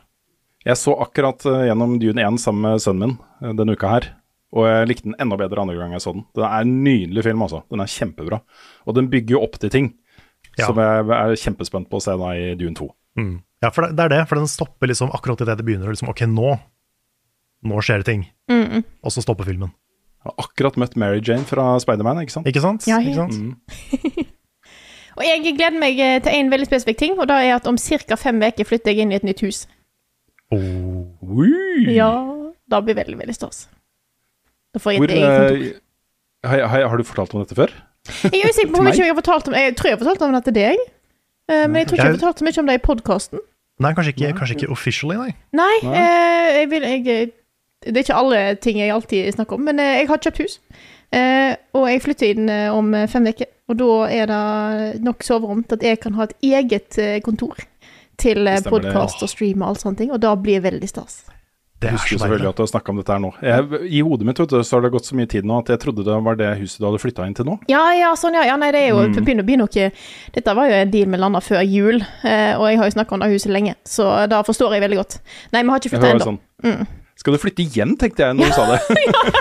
Jeg så akkurat eh, gjennom Dune 1 sammen med sønnen min eh, denne uka her. Og jeg likte den enda bedre andre gang jeg så den. Det er en nydelig film, altså. Den er kjempebra. Og den bygger jo opp til ting Ja. som jeg er kjempespent på å se da i Dune 2. Mm. Ja, for det, er det. For den stopper liksom akkurat idet det begynner. Liksom, ok, nå Nå skjer det ting. Mm. Og så stopper filmen. Jeg har akkurat møtt Mary Jane fra Spiderman, ikke sant? Ikke sant? Ja, ikke sant? Mm. Og jeg gleder meg eh, til en veldig spesifikk ting, og det er at om ca. fem uker flytter jeg inn i et nytt hus. Oh. Ja, da blir veldig, veldig stas. Da får jeg Hvor, et eget kontor. eh, har, har, har du fortalt om dette før? Jeg er usikker på om jeg har fortalt om Jeg tror jeg har fortalt om det til deg, eh, men jeg tror ikke jeg har fortalt så mye om det i podkasten. Nei, kanskje ikke, kanskje ikke officially, nei. Nei, Nei. eh, jeg vil jeg, Det er ikke alle ting jeg alltid snakker om, men jeg har kjøpt hus. Eh, og jeg flytter inn om fem uker, og da er det nok soverom til at jeg kan ha et eget kontor til eh, podkast og stream og alt sånne ting, og da blir det veldig stas. Det er husker jeg selvfølgelig at du har snakka om dette her nå. Jeg, I hodet mitt vet du, så har det gått så mye tid nå at jeg trodde det var det huset du hadde flytta inn til nå. Ja, ja, sånn, ja. ja nei, det er jo Mm. begynner å bli noe Dette var jo en deal vi landa før jul, eh, og jeg har jo snakka om det huset lenge, så da forstår jeg veldig godt. Nei, vi har ikke flytta ennå. sånn, Mm. Skal du flytte igjen, tenkte jeg når du sa det.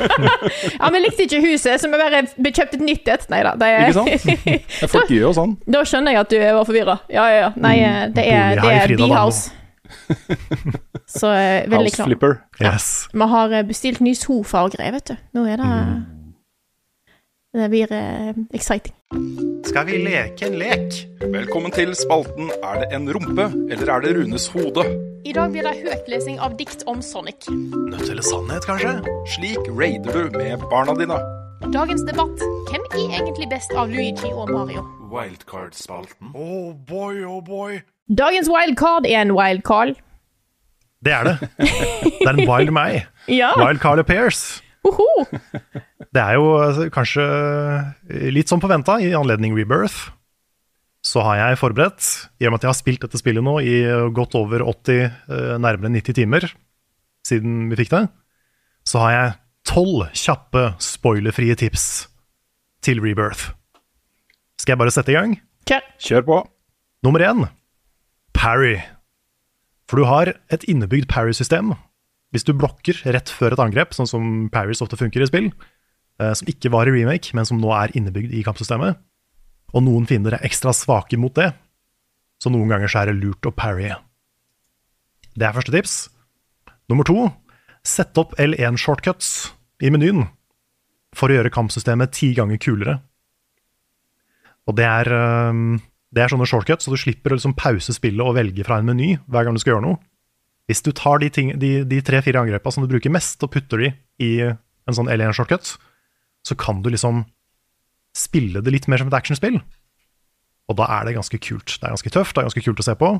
Ja, vi likte ikke huset, så vi bare kjøpte et nytt et. Nei da. Det er, Ikke sant? Folk gjør jo sånn. Da skjønner jeg at du var forvirra. Ja, ja, ja. Nei, eh, det er, det er Frida B-house. Så veldig veldig House flipper. Yes. Vi har eh, bestilt ny sofa og greier, vet du. Nå er det Mm. Det blir eh, exciting. Skal vi leke en lek? Velkommen til spalten Er det en rumpe, eller er det Runes hode? I dag blir det høytlesing av dikt om Sonic. Nødt eller sannhet, kanskje? Slik raider du med barna dine. Dagens debatt. Hvem er egentlig best av Luigi og Mario? Wildcard-spalten. Oh boy, oh boy. Dagens wildcard er en wildcard. Det er det. Det er en wild meg. Ja. Wild Carl Pears. Uhu. Det er jo altså, kanskje litt som forventa i anledning Rebirth. Så har jeg forberedt, i og med at jeg har spilt dette spillet nå i godt over 80, eh, nærmere 90 timer siden vi fikk det, så har jeg tolv kjappe, spoilerfrie tips til Rebirth. Skal jeg bare sette i gang? Kjør. Kjør på. Nummer én parry. For du har et innebygd parry-system. Hvis du blokker rett før et angrep, sånn som parries ofte funker i spill, eh, som ikke var i remake, men som nå er innebygd i kampsystemet, og noen fiender er ekstra svake mot det, så noen ganger så er det lurt å parrye. Det er første tips. Nummer to, sett opp L1-shortcuts i menyen for å gjøre kampsystemet ti ganger kulere. Og det er, det er sånne shortcuts, så du slipper å liksom pause spillet og velge fra en meny hver gang du skal gjøre noe. Hvis du tar de, de, de tre-fire angrepene som du bruker mest, og putter de i en sånn L1-shortcut, så kan du liksom spille det litt mer som et actionspill. Og da er det ganske kult. Det er ganske tøft, det er ganske kult å se på,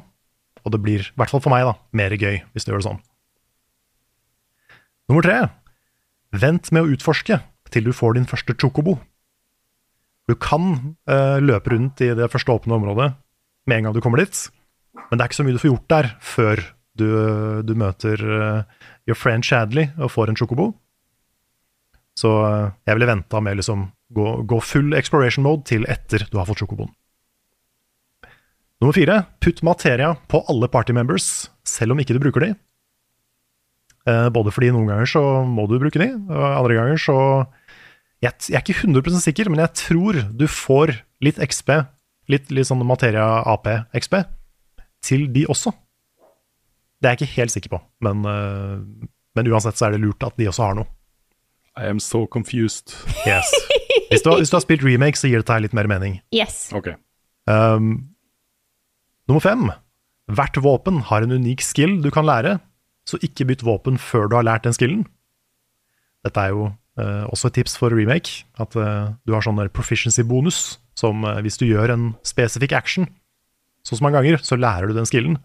og det blir, i hvert fall for meg, da, mer gøy hvis du gjør det sånn. Nummer tre. Vent med å utforske til du får din første chocobo. Du kan eh, løpe rundt i det første åpne området med en gang du kommer dit, men det er ikke så mye du får gjort der før du, du møter eh, your friend Shadley og får en chocobo. Så eh, jeg ville venta med liksom gå, gå full exploration mode til etter du har fått sjokoboen. Nummer fire, putt materia på alle party members, selv om ikke du bruker de. Eh, både fordi noen ganger så må du bruke de, og andre ganger så jeg, jeg er ikke 100 sikker, men jeg tror du får litt XP, litt, litt sånn Materia AP-XP, til de også. Det er jeg ikke helt sikker på, men, eh, men uansett så er det lurt at de også har noe. I am so confused. Yes. Hvis du, har, hvis du har spilt remake, så gir det deg litt mer mening. Yes. Ok. Um, nummer fem. Hvert våpen har en unik skill du kan lære, så ikke bytt våpen før du har lært den skillen. Dette er jo uh, også et tips for remake, at uh, du har sånn proficiency-bonus, som uh, hvis du gjør en spesifikk action så så mange ganger, så lærer du den skillen,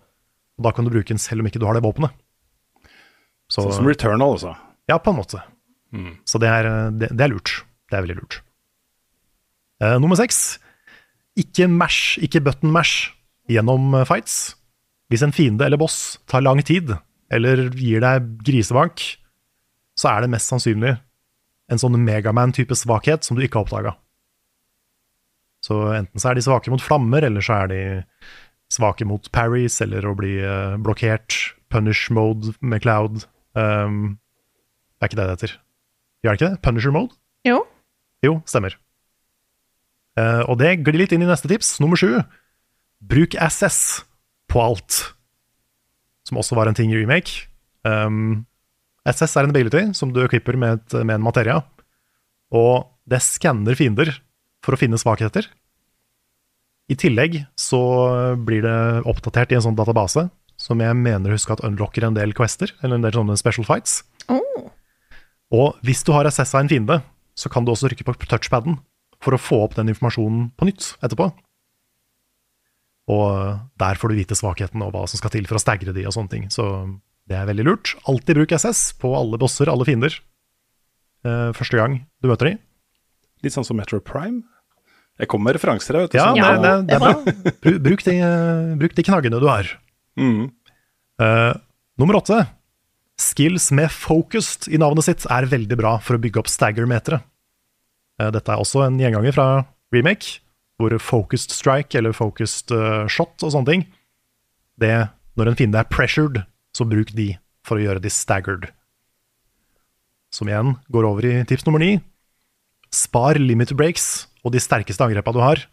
og da kan du bruke den selv om ikke du har det våpenet. Så, Sånn som Returnal, altså. ja, på en måte. Så det er, det, det er lurt. Det er veldig lurt. Uh, nummer seks. Ikke mash, ikke button mash gjennom eh, fights. Hvis en fiende eller boss tar lang tid, eller gir deg grisebank, så er det mest sannsynlig en sånn Megaman-type svakhet som du ikke har oppdaga. Så enten så er de svake mot flammer, eller så er de svake mot parries, eller å bli eh, blokkert. Punish mode med cloud. Um, det er ikke det det heter. Gjør det ikke det? Punisher mode? Jo. Jo, stemmer. Uh, og det glir litt inn i neste tips, nummer sju. Bruk SS på alt. Som også var en ting i remake. Um, SS er en ability som du klipper med, et, med en materia. Og det skanner fiender for å finne svakheter. I tillegg så blir det oppdatert i en sånn database som jeg mener husker at unlocker en del quester, eller en del sånne special fights. Oh. Og hvis du har SS av en fiende, så kan du også trykke på touchpaden for å få opp den informasjonen på nytt etterpå. Og der får du vite svakheten og hva som skal til for å stagre de og sånne ting. Så det er veldig lurt. Alltid bruk SS på alle bosser, alle fiender. eh, første gang du møter de. Litt sånn som Metro Prime. Jeg kommer med referanser vet du. Ja, så- det, det, det er bra. Bruk de, eh, bruk de knaggene du har. Mm. Eh, nummer åtte. Skills med focused i navnet sitt er veldig bra for å bygge opp stagger-meteret. Eh, dette er også en gjenganger fra remake, hvor focused strike eller focused eh, shot og sånne ting det, Når en fiende er pressured, så bruk de for å gjøre de staggered. Som igjen går over i tips nummer ni. Spar limit breaks og de sterkeste angrepa du har,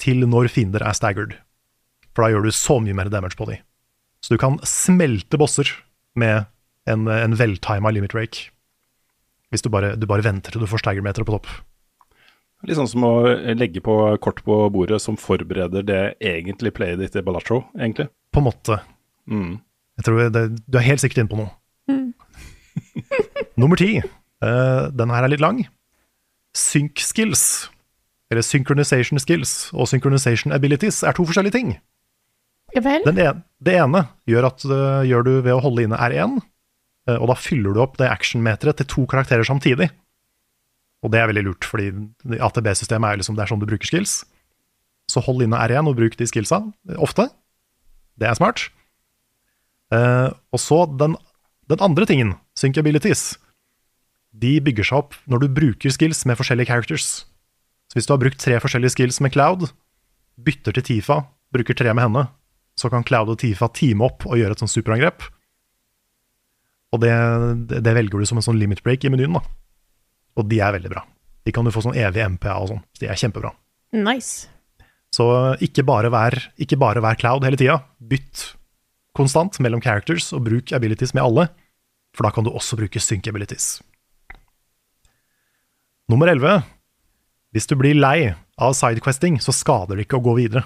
til når fiender er staggered. For da gjør du så mye mer damage på de. Så du kan smelte bosser med en, en veltima limit break. Hvis du bare, du bare venter til du får staggermeter på topp. Litt sånn som å legge på kort på bordet som forbereder det egentlig playet ditt i Balatro, egentlig. På en måte. Mm. Jeg tror det, Du er helt sikkert inne på noe. Nummer ti. Uh, den her er litt lang. Sync skills, eller synchronization skills, og synchronization abilities er to forskjellige ting. Ja vel? Den ene, det ene gjør, at, uh, gjør du ved å holde inne R1, eh, og da fyller du opp det actionmeteret til to karakterer samtidig. Og det er veldig lurt, fordi ATB-systemet er liksom, det er sånn du bruker skills. Så hold inne R1 og bruk de skillsa eh, ofte. Det er smart. Uh, og så den, den andre tingen, synkabilities, de bygger seg opp når du bruker skills med forskjellige characters. Så hvis du har brukt tre forskjellige skills med Cloud, bytter til Tifa, bruker tre med henne, så kan Cloud og Tifa teame opp og gjøre et sånt superangrep. Og det, det, velger du som en sånn limit break i menyen, da. Og de er veldig bra. De kan du få sånn evig MPA og sånn. De er kjempebra. Nice. Så ikke bare vær, ikke bare vær Cloud hele tida. Bytt konstant mellom characters, og bruk abilities med alle. For da kan du også bruke sync abilities. Nummer 11. Hvis du blir lei av sidequesting, så skader det ikke å gå videre.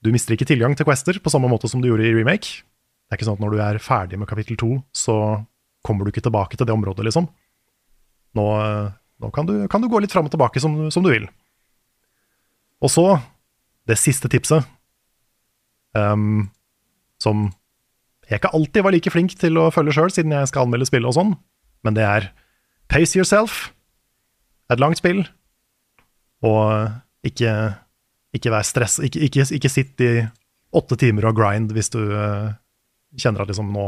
Du mister ikke tilgang til quester på samme måte som du gjorde i remake. Det er ikke sånn at når du er ferdig med kapittel 2, så kommer du ikke tilbake til det området, liksom. Nå, nå kan, du, kan, du, gå litt fram og tilbake som, som, du vil. Og så, det siste tipset, um, som jeg ikke alltid var like flink til å følge sjøl, siden jeg skal anmelde spill og sånn, men det er pace yourself. Et langt spill, og ikke, ikke vær stress. Ikke, ikke, ikke sitt i åtte timer og grind hvis du uh, kjenner at liksom nå,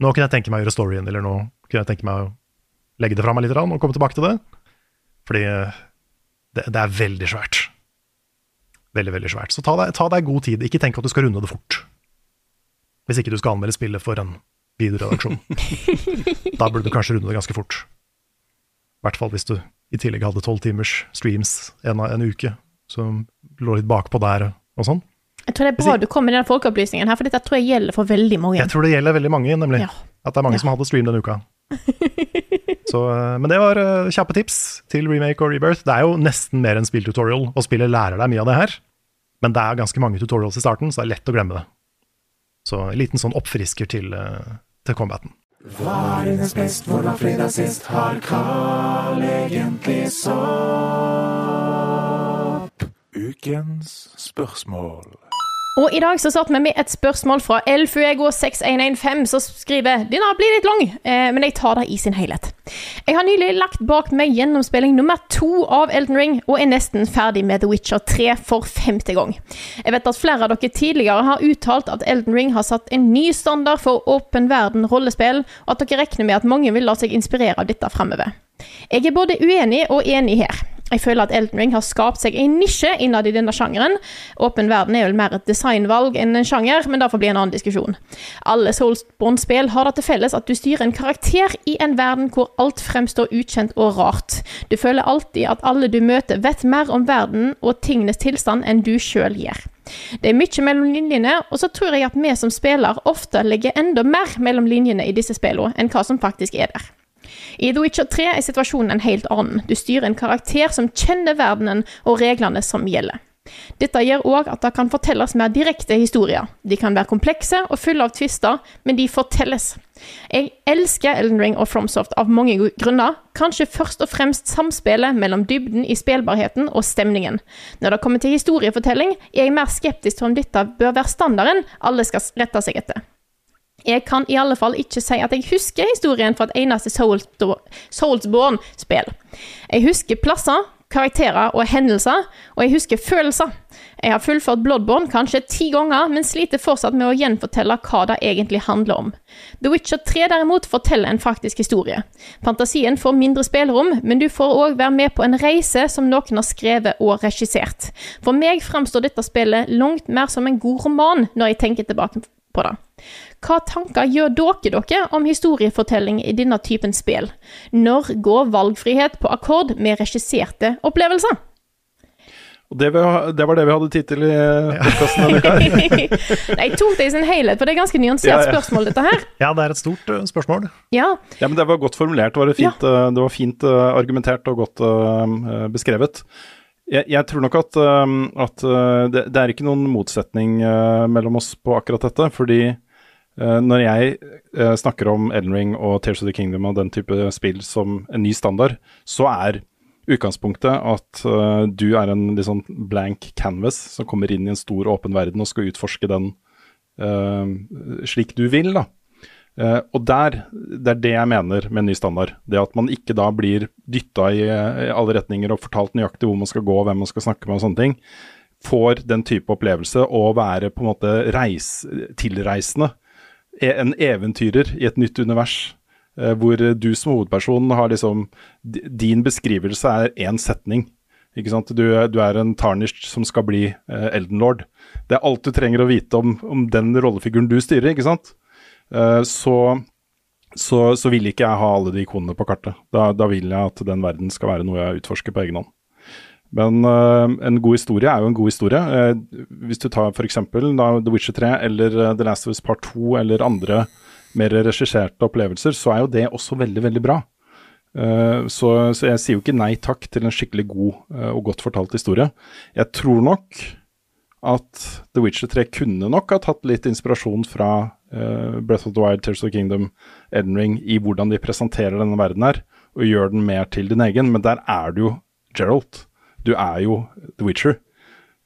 nå kunne jeg tenke meg å gjøre storyen, eller nå kunne jeg tenke meg å legge det fra meg litt og komme tilbake til det. Fordi det, det, er veldig svært. Veldig, veldig svært. Så ta deg, ta deg, god tid. Ikke tenk at du skal runde det fort. Hvis ikke du skal anmelde spillet for en videoredaksjon. da burde du kanskje runde det ganske fort. I hvert fall hvis du i tillegg hadde tolv timers streams en, en uke, som lå litt bakpå der og sånn. Jeg tror det er bra du kom med den folkeopplysningen her, for dette tror jeg gjelder for veldig mange. Jeg tror det gjelder veldig mange, nemlig. Ja. At det er mange Ja. som hadde stream denne uka. Så, eh, men det var eh, kjappe tips til remake og rebirth. Det er jo nesten mer enn spilltutorial, og spillet lærer deg mye av det her. Men det er ganske mange tutorials i starten, så det er lett å glemme det. Så en liten sånn oppfrisker til, eh, til combaten. Varenes best, hvor var fredag sist? Har Carl egentlig sopp? Ukens spørsmål. Og i dag så satt vi med et spørsmål fra Elfuego6115, som skriver Denne blir litt lang, eh, men jeg tar det i sin helhet. Jeg har nylig lagt bak meg gjennomspilling nummer to av Elden Ring, og er nesten ferdig med The Witcher 3 for femte gang. Jeg vet at flere av dere tidligere har uttalt at Elden Ring har satt en ny standard for åpen verden rollespill, og at dere regner med at mange vil la seg inspirere av dette fremover. Jeg er både uenig og enig her. Jeg føler at Elden Ring har skapt seg en nisje innad i denne sjangeren. Åpen verden er vel mer et designvalg enn en sjanger, men det får bli en annen diskusjon. Alle Soulsborne-spill har det til felles at du styrer en karakter i en verden hvor alt fremstår ukjent og rart. Du føler alltid at alle du møter vet mer om verden og tingenes tilstand enn du sjøl gjør. Det er mye mellom linjene, og så tror jeg at vi som spiller ofte legger enda mer mellom linjene i disse spillene enn hva som faktisk er der. I The Witcher 3 er situasjonen en helt annen. Du styrer en karakter som kjenner verdenen og reglene som gjelder. Dette gjør òg at det kan fortelles mer direkte historier. De kan være komplekse og fulle av tvister, men de fortelles. Jeg elsker Elden Ring og FromSoft av mange grunner, kanskje først og fremst samspillet mellom dybden i spillbarheten og stemningen. Når det kommer til historiefortelling, er jeg mer skeptisk til om dette bør være standarden alle skal rette seg etter. Jeg kan i alle fall ikke si at jeg husker historien fra et eneste Soulsborne-spill. Jeg husker plasser, karakterer og hendelser, og jeg husker følelser. Jeg har fullført Bloodborne kanskje ti ganger, men sliter fortsatt med å gjenfortelle hva det egentlig handler om. The Witcher 3 derimot forteller en faktisk historie. Fantasien får mindre spillerom, men du får òg være med på en reise som noen har skrevet og regissert. For meg framstår dette spillet langt mer som en god roman når jeg tenker tilbake på det. Hva tanker gjør dere dere om historiefortelling i denne typen spill? Når går valgfrihet på akkord med regisserte opplevelser? Det, vi, det var det vi hadde tid til i podkasten denne uka. Nei, jeg tok det i sin helhet, for det er ganske nyansert Ja, ja. spørsmål, dette her. Ja, det er et stort uh, spørsmål. Ja, Ja, men det var godt formulert. Det var fint, uh, det var fint uh, argumentert og godt eh, beskrevet. Jeg, jeg tror nok at, eh, at eh, det, det er ikke noen motsetning eh, mellom oss på akkurat dette. Fordi eh, når jeg eh, snakker om Elden Ring og Tears of the Kingdom og den type spill som en ny standard, så er utgangspunktet at eh, du er en litt sånn blank canvas som kommer inn i en stor, åpen verden og skal utforske den uh, slik du vil, da. Uh, og der, det er det jeg mener med en ny standard. Det at man ikke da blir dytta i, i alle retninger og fortalt nøyaktig hvor man skal gå, hvem man skal snakke med og sånne ting. Får den type opplevelse å være på en måte reis, tilreisende. En eventyrer i et nytt univers. eh, hvor du som hovedperson har liksom Din beskrivelse er én setning. Ikke sant? Du, du er en tarnished som skal bli eh, Elden Lord. Det er alt du trenger å vite om, om den rollefiguren du styrer, ikke sant? Eh, så, så, så vil ikke jeg ha alle de ikonene på kartet. Da, da vil jeg at den verden skal være noe jeg utforsker på egen hånd. Men uh, en god historie er jo en god historie. Uh, hvis du tar f.eks. The Witcher 3 eller eh, The Last of Us Part 2 eller andre mer regisserte opplevelser, så er jo det også veldig, veldig bra. Så, så jeg sier jo ikke nei takk til en skikkelig god og godt fortalt historie. Jeg tror nok at The Witcher 3 kunne nok ha tatt litt inspirasjon fra Breath of the Wild, Tears of the Kingdom, Elden Ring, i hvordan de presenterer denne verden her, og gjør den mer til din egen. Men der er det jo Geralt. Du er jo The Witcher.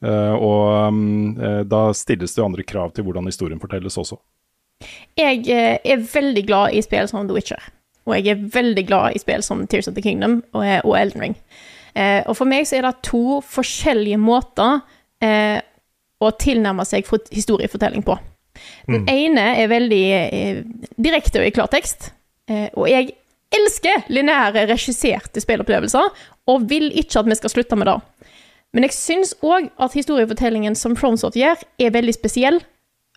Eh, og mm, eh, da stilles det andre krav til hvordan historien fortelles også. jeg eh, er veldig glad i spill som The Witcher. Og jeg er veldig glad i spill som Tears of the Kingdom og, og Elden Ring. Eh, og for meg så er det to forskjellige måter eh, å tilnærme seg historiefortelling på. Den ene er veldig eh, direkte og i klartekst. Og jeg elsker lineære, regisserte spillopplevelser, og vil ikke at vi skal slutte med det. Men jeg syns òg at historiefortellingen som Fromsort gjør, er veldig spesiell.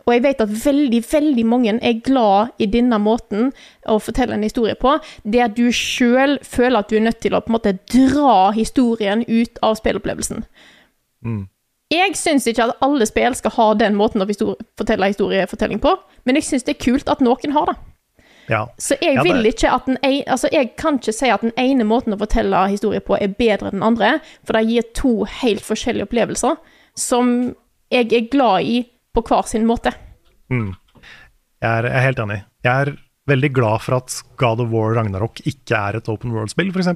og jeg vet at veldig, veldig mange er glad i denne måten å fortelle en historie på, det at du sjøl føler at du er nødt til å på en måte dra historien ut av spillopplevelsen. Jeg syns ikke at alle spill skal ha den måten å fortelle historiefortelling på, men jeg syns det er kult at noen har det. Ja. Så jeg Ja, vil ikke at den ene Altså, jeg kan ikke si at den ene måten å fortelle historie på er bedre enn den andre, for det gir to helt forskjellige opplevelser som jeg er glad i på hver sin måte. Jeg er, jeg er helt enig. Jeg er veldig glad for at God of War Ragnarok ikke er et open world-spill, f.eks.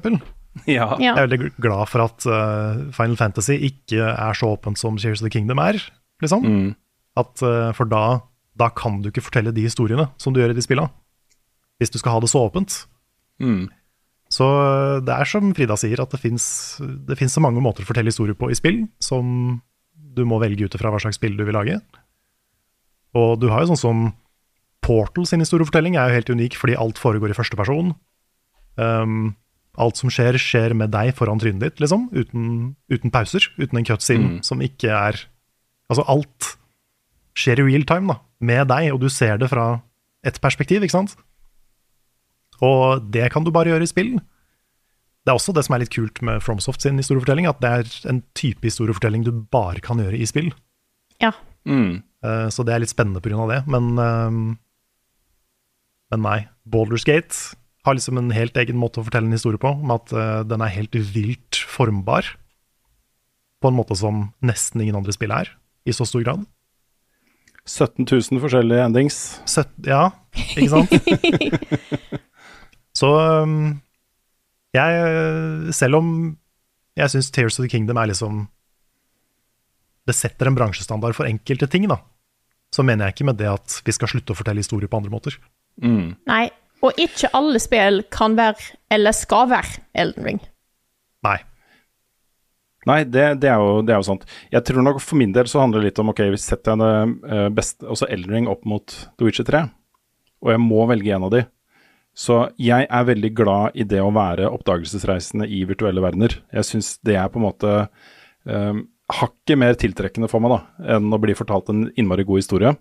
Ja. Jeg er veldig glad for at uh, Final Fantasy ikke er så åpent som Cheers of the Kingdom er. liksom. Mm. At, uh, for da, da kan du ikke fortelle de historiene som du gjør i de spillene. Hvis du skal ha det så åpent. Mm. Så eh, det er som Frida sier, at det fins så mange måter å fortelle historier på i spill, som du må velge ut ifra hva slags spill du vil lage. Og du har jo sånn som Portal sin historiefortelling er jo helt unik, fordi alt foregår i første person. Um, alt som skjer, skjer med deg foran trynet ditt, liksom. Uten, uten pauser. Uten en cutscene som ikke er Altså, alt skjer i real time, da. Med deg, og du ser det fra ett perspektiv, ikke sant? Og det kan du bare gjøre i spill. Det er også det som er litt kult med FromSoft sin historiefortelling, at det er en type historiefortelling du bare kan gjøre i spill. Ja. Mm. Eh, Så det er litt spennende pga. det, men ehm, Men nei. Baldur's Gate har liksom en helt egen måte å fortelle en historie på, med at eh, den er helt vilt formbar. På en måte som nesten ingen andre spill er, i så stor grad. 17 000 forskjellige endings. Søtt, ja, ikke sant? så um, jeg Selv om jeg syns Tears of the Kingdom er liksom Det setter en bransjestandard for enkelte ting, da. Så mener jeg ikke med det at vi skal slutte å fortelle historier på andre måter. Mm. Nei. Og ikke alle spill kan være, eller skal være, Elden Ring. Nei. Nei, det, det, er jo, det er jo sant. Jeg tror nok for min del så handler det litt om ok, hvis setter jeg det beste, best, også Elden Ring opp mot The Witcher 3, og jeg må velge en av de. Så jeg er veldig glad i det å være oppdagelsesreisende i virtuelle verdener. Jeg syns det er på en måte um, hakket mer tiltrekkende for meg da, enn å bli fortalt en innmari god historie.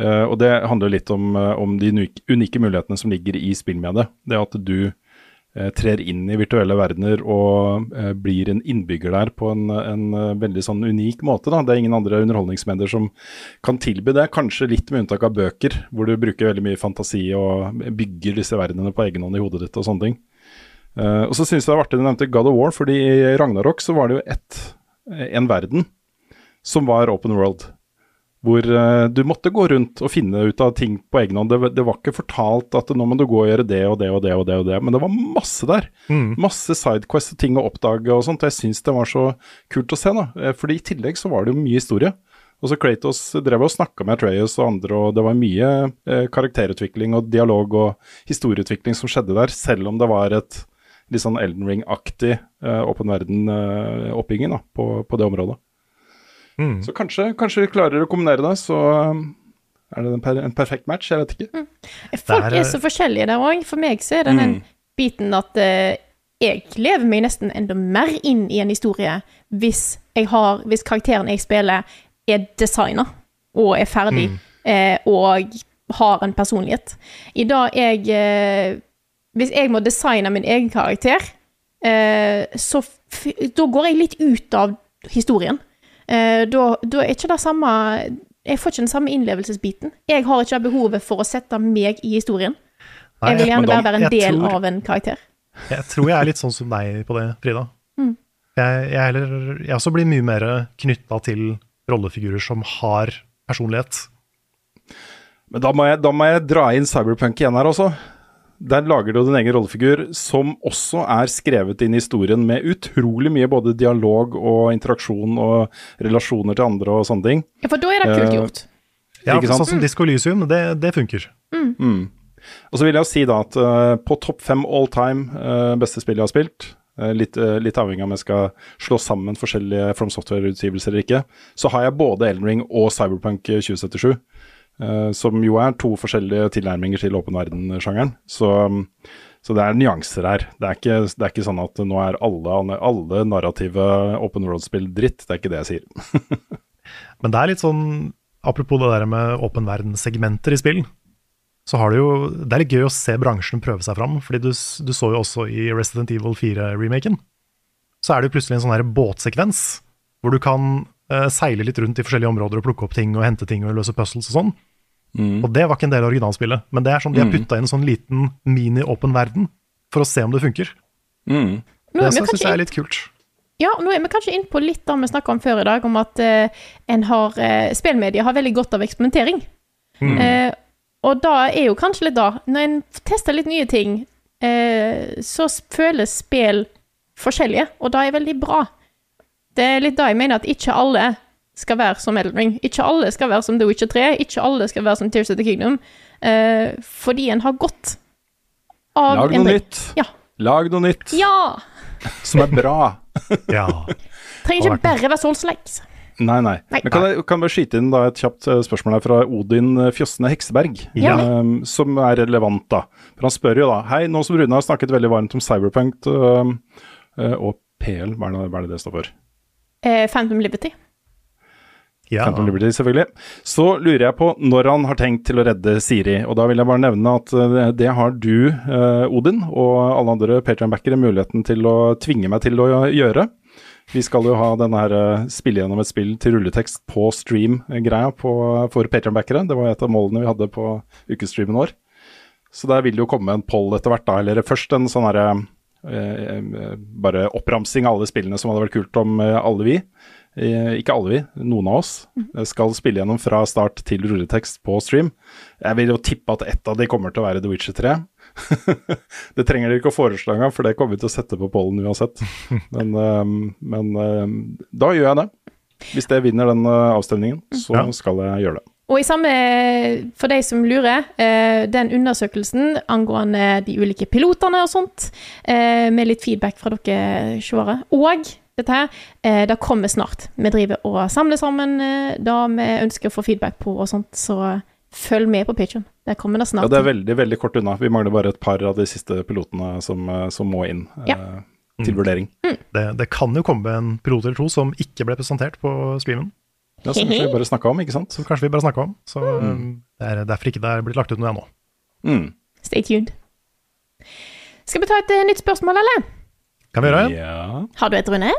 Uh, og det handler litt om, eh, om de unike, mulighetene som ligger i spillmediet. Det at du trer inn i virtuelle verdener og eh, blir en innbygger der på en, en eh, veldig sånn unik måte. Da. Det er ingen andre underholdningsmedier som kan tilby det, kanskje litt med unntak av bøker, hvor du bruker veldig mye fantasi og bygger disse verdenene på egen hånd i hodet ditt og sånne ting. Eh, og så syns jeg det var artig du nevnte God of War, fordi i Ragnarok så var det jo ett, en verden som var open world. Hvor eh, du måtte gå rundt og finne ut av ting på egen hånd. Det, det var ikke fortalt at nå må du gå og gjøre det og det og det og det, og det, men det var masse der. Masse sidequests og ting å oppdage og sånt. og Jeg syns det var så kult å se, da. Eh, Fordi i tillegg så var det jo mye historie. Og så Kratos drev og snakka med Atreas og andre, og det var mye eh, karakterutvikling og dialog og historieutvikling som skjedde der, selv om det var et litt sånn Elden Ring-aktig eh, åpen verden-oppbygging eh, på, på det området. Mm. Så kanskje, kanskje vi klarer å kombinere det, så um, er det en, per, en perfekt match. Jeg vet ikke. Folk Der, er så forskjellige der òg. For meg så er det den biten at uh, jeg lever meg nesten enda mer inn i en historie hvis, jeg har, hvis karakteren jeg spiller, er designa og er ferdig eh, og har en personlighet. I dag jeg eh, Hvis jeg må designe min egen karakter, eh, så f da går jeg litt ut av historien. Eh, da, da er ikke det samme Jeg får ikke den samme innlevelsesbiten. Jeg har ikke behovet for å sette meg i historien. Nei, Jeg vil gjerne da- bare være en del tror- av en karakter. Jeg tror jeg er litt sånn som deg på det, Frida. Mm. Jeg, jeg, heller, jeg også blir mye mer knytta til rollefigurer som har personlighet. Men da må, jeg, da må jeg dra inn Cyberpunk igjen her også. Der lager du din egen rollefigur, som også er skrevet inn i historien med utrolig mye både dialog og interaksjon og relasjoner til andre og sånne ting. Ja, for da er det kult gjort. gjort. Ja, Ikke sant? Sånn som Disko Lysium, det, det funker. Og så vil jeg jo si da at uh, på topp fem all time uh, beste spill jeg har spilt, eh, litt, eh, litt avhengig av om jeg skal slå sammen forskjellige From Software-utgivelser eller ikke, så har jeg både Elden Ring og Cyberpunk 2077. eh, som jo er to forskjellige tilnærminger til åpen verden-sjangeren. Så, um, så det er nyanser her. Det er, ikke, det er ikke sånn at nå er alle, alle narrative open world-spill dritt. Det er ikke det jeg sier. Men det er litt sånn apropos det der med åpen verden-segmenter i spill, så har du jo Det er litt gøy å se bransjen prøve seg fram, fordi du, du så jo også i Resident Evil 4-remaken. Så er det jo plutselig en sånn båtsekvens, hvor du kan eh, seile litt rundt i forskjellige områder og plukke opp ting og hente ting og løse puzzles og sånn. Og det var ikke en del av originalspillet, men det er sånn de har putta inn en sånn liten mini-åpen verden for å se om det funker. Mm. Det syns jeg er litt kult. Ja, nå er vi kanskje inn på litt det vi snakka om før i dag, om at uh, en har uh, Spillmedia har veldig godt av eksperimentering. Eh, og da er jo kanskje litt da Når en tester litt nye ting, uh, så føles spill forskjellige, og da er veldig bra. Det er litt da jeg mener at ikke alle skal være som Elden Ring. Ikke alle skal være som The Witcher 3. Ikke alle skal være som Tears of the Kingdom. Eh, fordi en har gått av Lag noe nytt. Ja. Lag noe nytt Ja! som er bra. Ja. Trenger ikke bare være Souls-likes. Nei, nei. Nei. Men kan jeg kan jeg bare skyte inn da et kjapt eh, spørsmål her fra Odin eh, Fjossene Hekseberg, Ja. um, som er relevant, da. For han spør jo da Hei, nå som Rune har snakket veldig varmt om Cyberpunk uh, uh, og PL, hva er, det, hva er det det står for? Eh, Phantom Liberty. Ja. Phantom Liberty, selvfølgelig. Så lurer jeg på når han har tenkt til å redde Siri. Og da vil jeg bare nevne at eh, det har du, eh, Odin, og alle andre Patreon-backere muligheten til å tvinge meg til å gjøre. Vi skal jo ha denne her eh, spille gjennom et spill til rulletekst på stream-greia for Patreon-backere. Det var et av målene vi hadde på ukestreamen vår. Så der vil det jo komme en poll etter hvert, da. Eller først en sånn herre eh, Bare oppramsing av alle spillene som hadde vært kult om alle vi. Eh, ikke alle vi, noen av oss, eh, skal spille gjennom fra start til rulletekst på stream. Jeg vil jo tippe at ett av de kommer til å være The Witcher 3. det trenger dere ikke å foreslå engang, for det kommer vi til å sette på pollen uansett. Men, eh, men eh, da gjør jeg det. Hvis det vinner den eh, avstemningen, så skal jeg gjøre det. Og i samme, for de som lurer, eh, den undersøkelsen angående de ulike pilotene og sånt, eh, med litt feedback fra dere seere, og dette her, eh, det kommer snart. Vi driver og samler sammen eh, det vi ønsker å få feedback på og sånt, så følg med på Patreon. Der kommer det snart. Ja, det er veldig veldig kort unna. Vi mangler bare et par av de siste pilotene som, eh, som må inn eh, Ja. til vurdering. Det, det kan jo komme en pilot eller to som ikke ble presentert på streamen. Ja, som vi bare snakka om, ikke sant? Som kanskje vi bare snakka om. Så mm. det er derfor ikke det er blitt lagt ut noe ennå. Mm. Stay tuned. Skal vi ta et eh, nytt spørsmål, eller? Kan vi gjøre det? Ja. Har du et, Rune?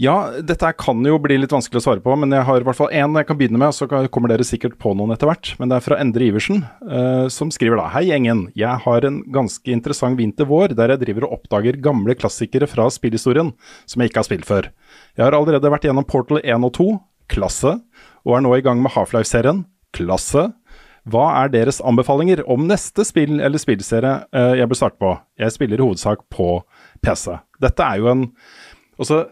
Ja, dette kan jo bli litt vanskelig å svare på, men jeg har i hvert fall én jeg kan begynne med, og så kommer dere sikkert på noen etter hvert. Men det er fra Endre Iversen, uh, som skriver da Hei, gjengen. Jeg har en ganske interessant vinter-vår der jeg driver og oppdager gamle klassikere fra spillhistorien som jeg ikke har spilt før. Jeg har allerede vært gjennom Portal 1 og 2, klasse, og er nå i gang med Half-Life-serien, klasse. Hva er deres anbefalinger om neste spill eller spillserie eh, jeg bør starte på? Jeg spiller i hovedsak på PC. Dette er jo en Altså,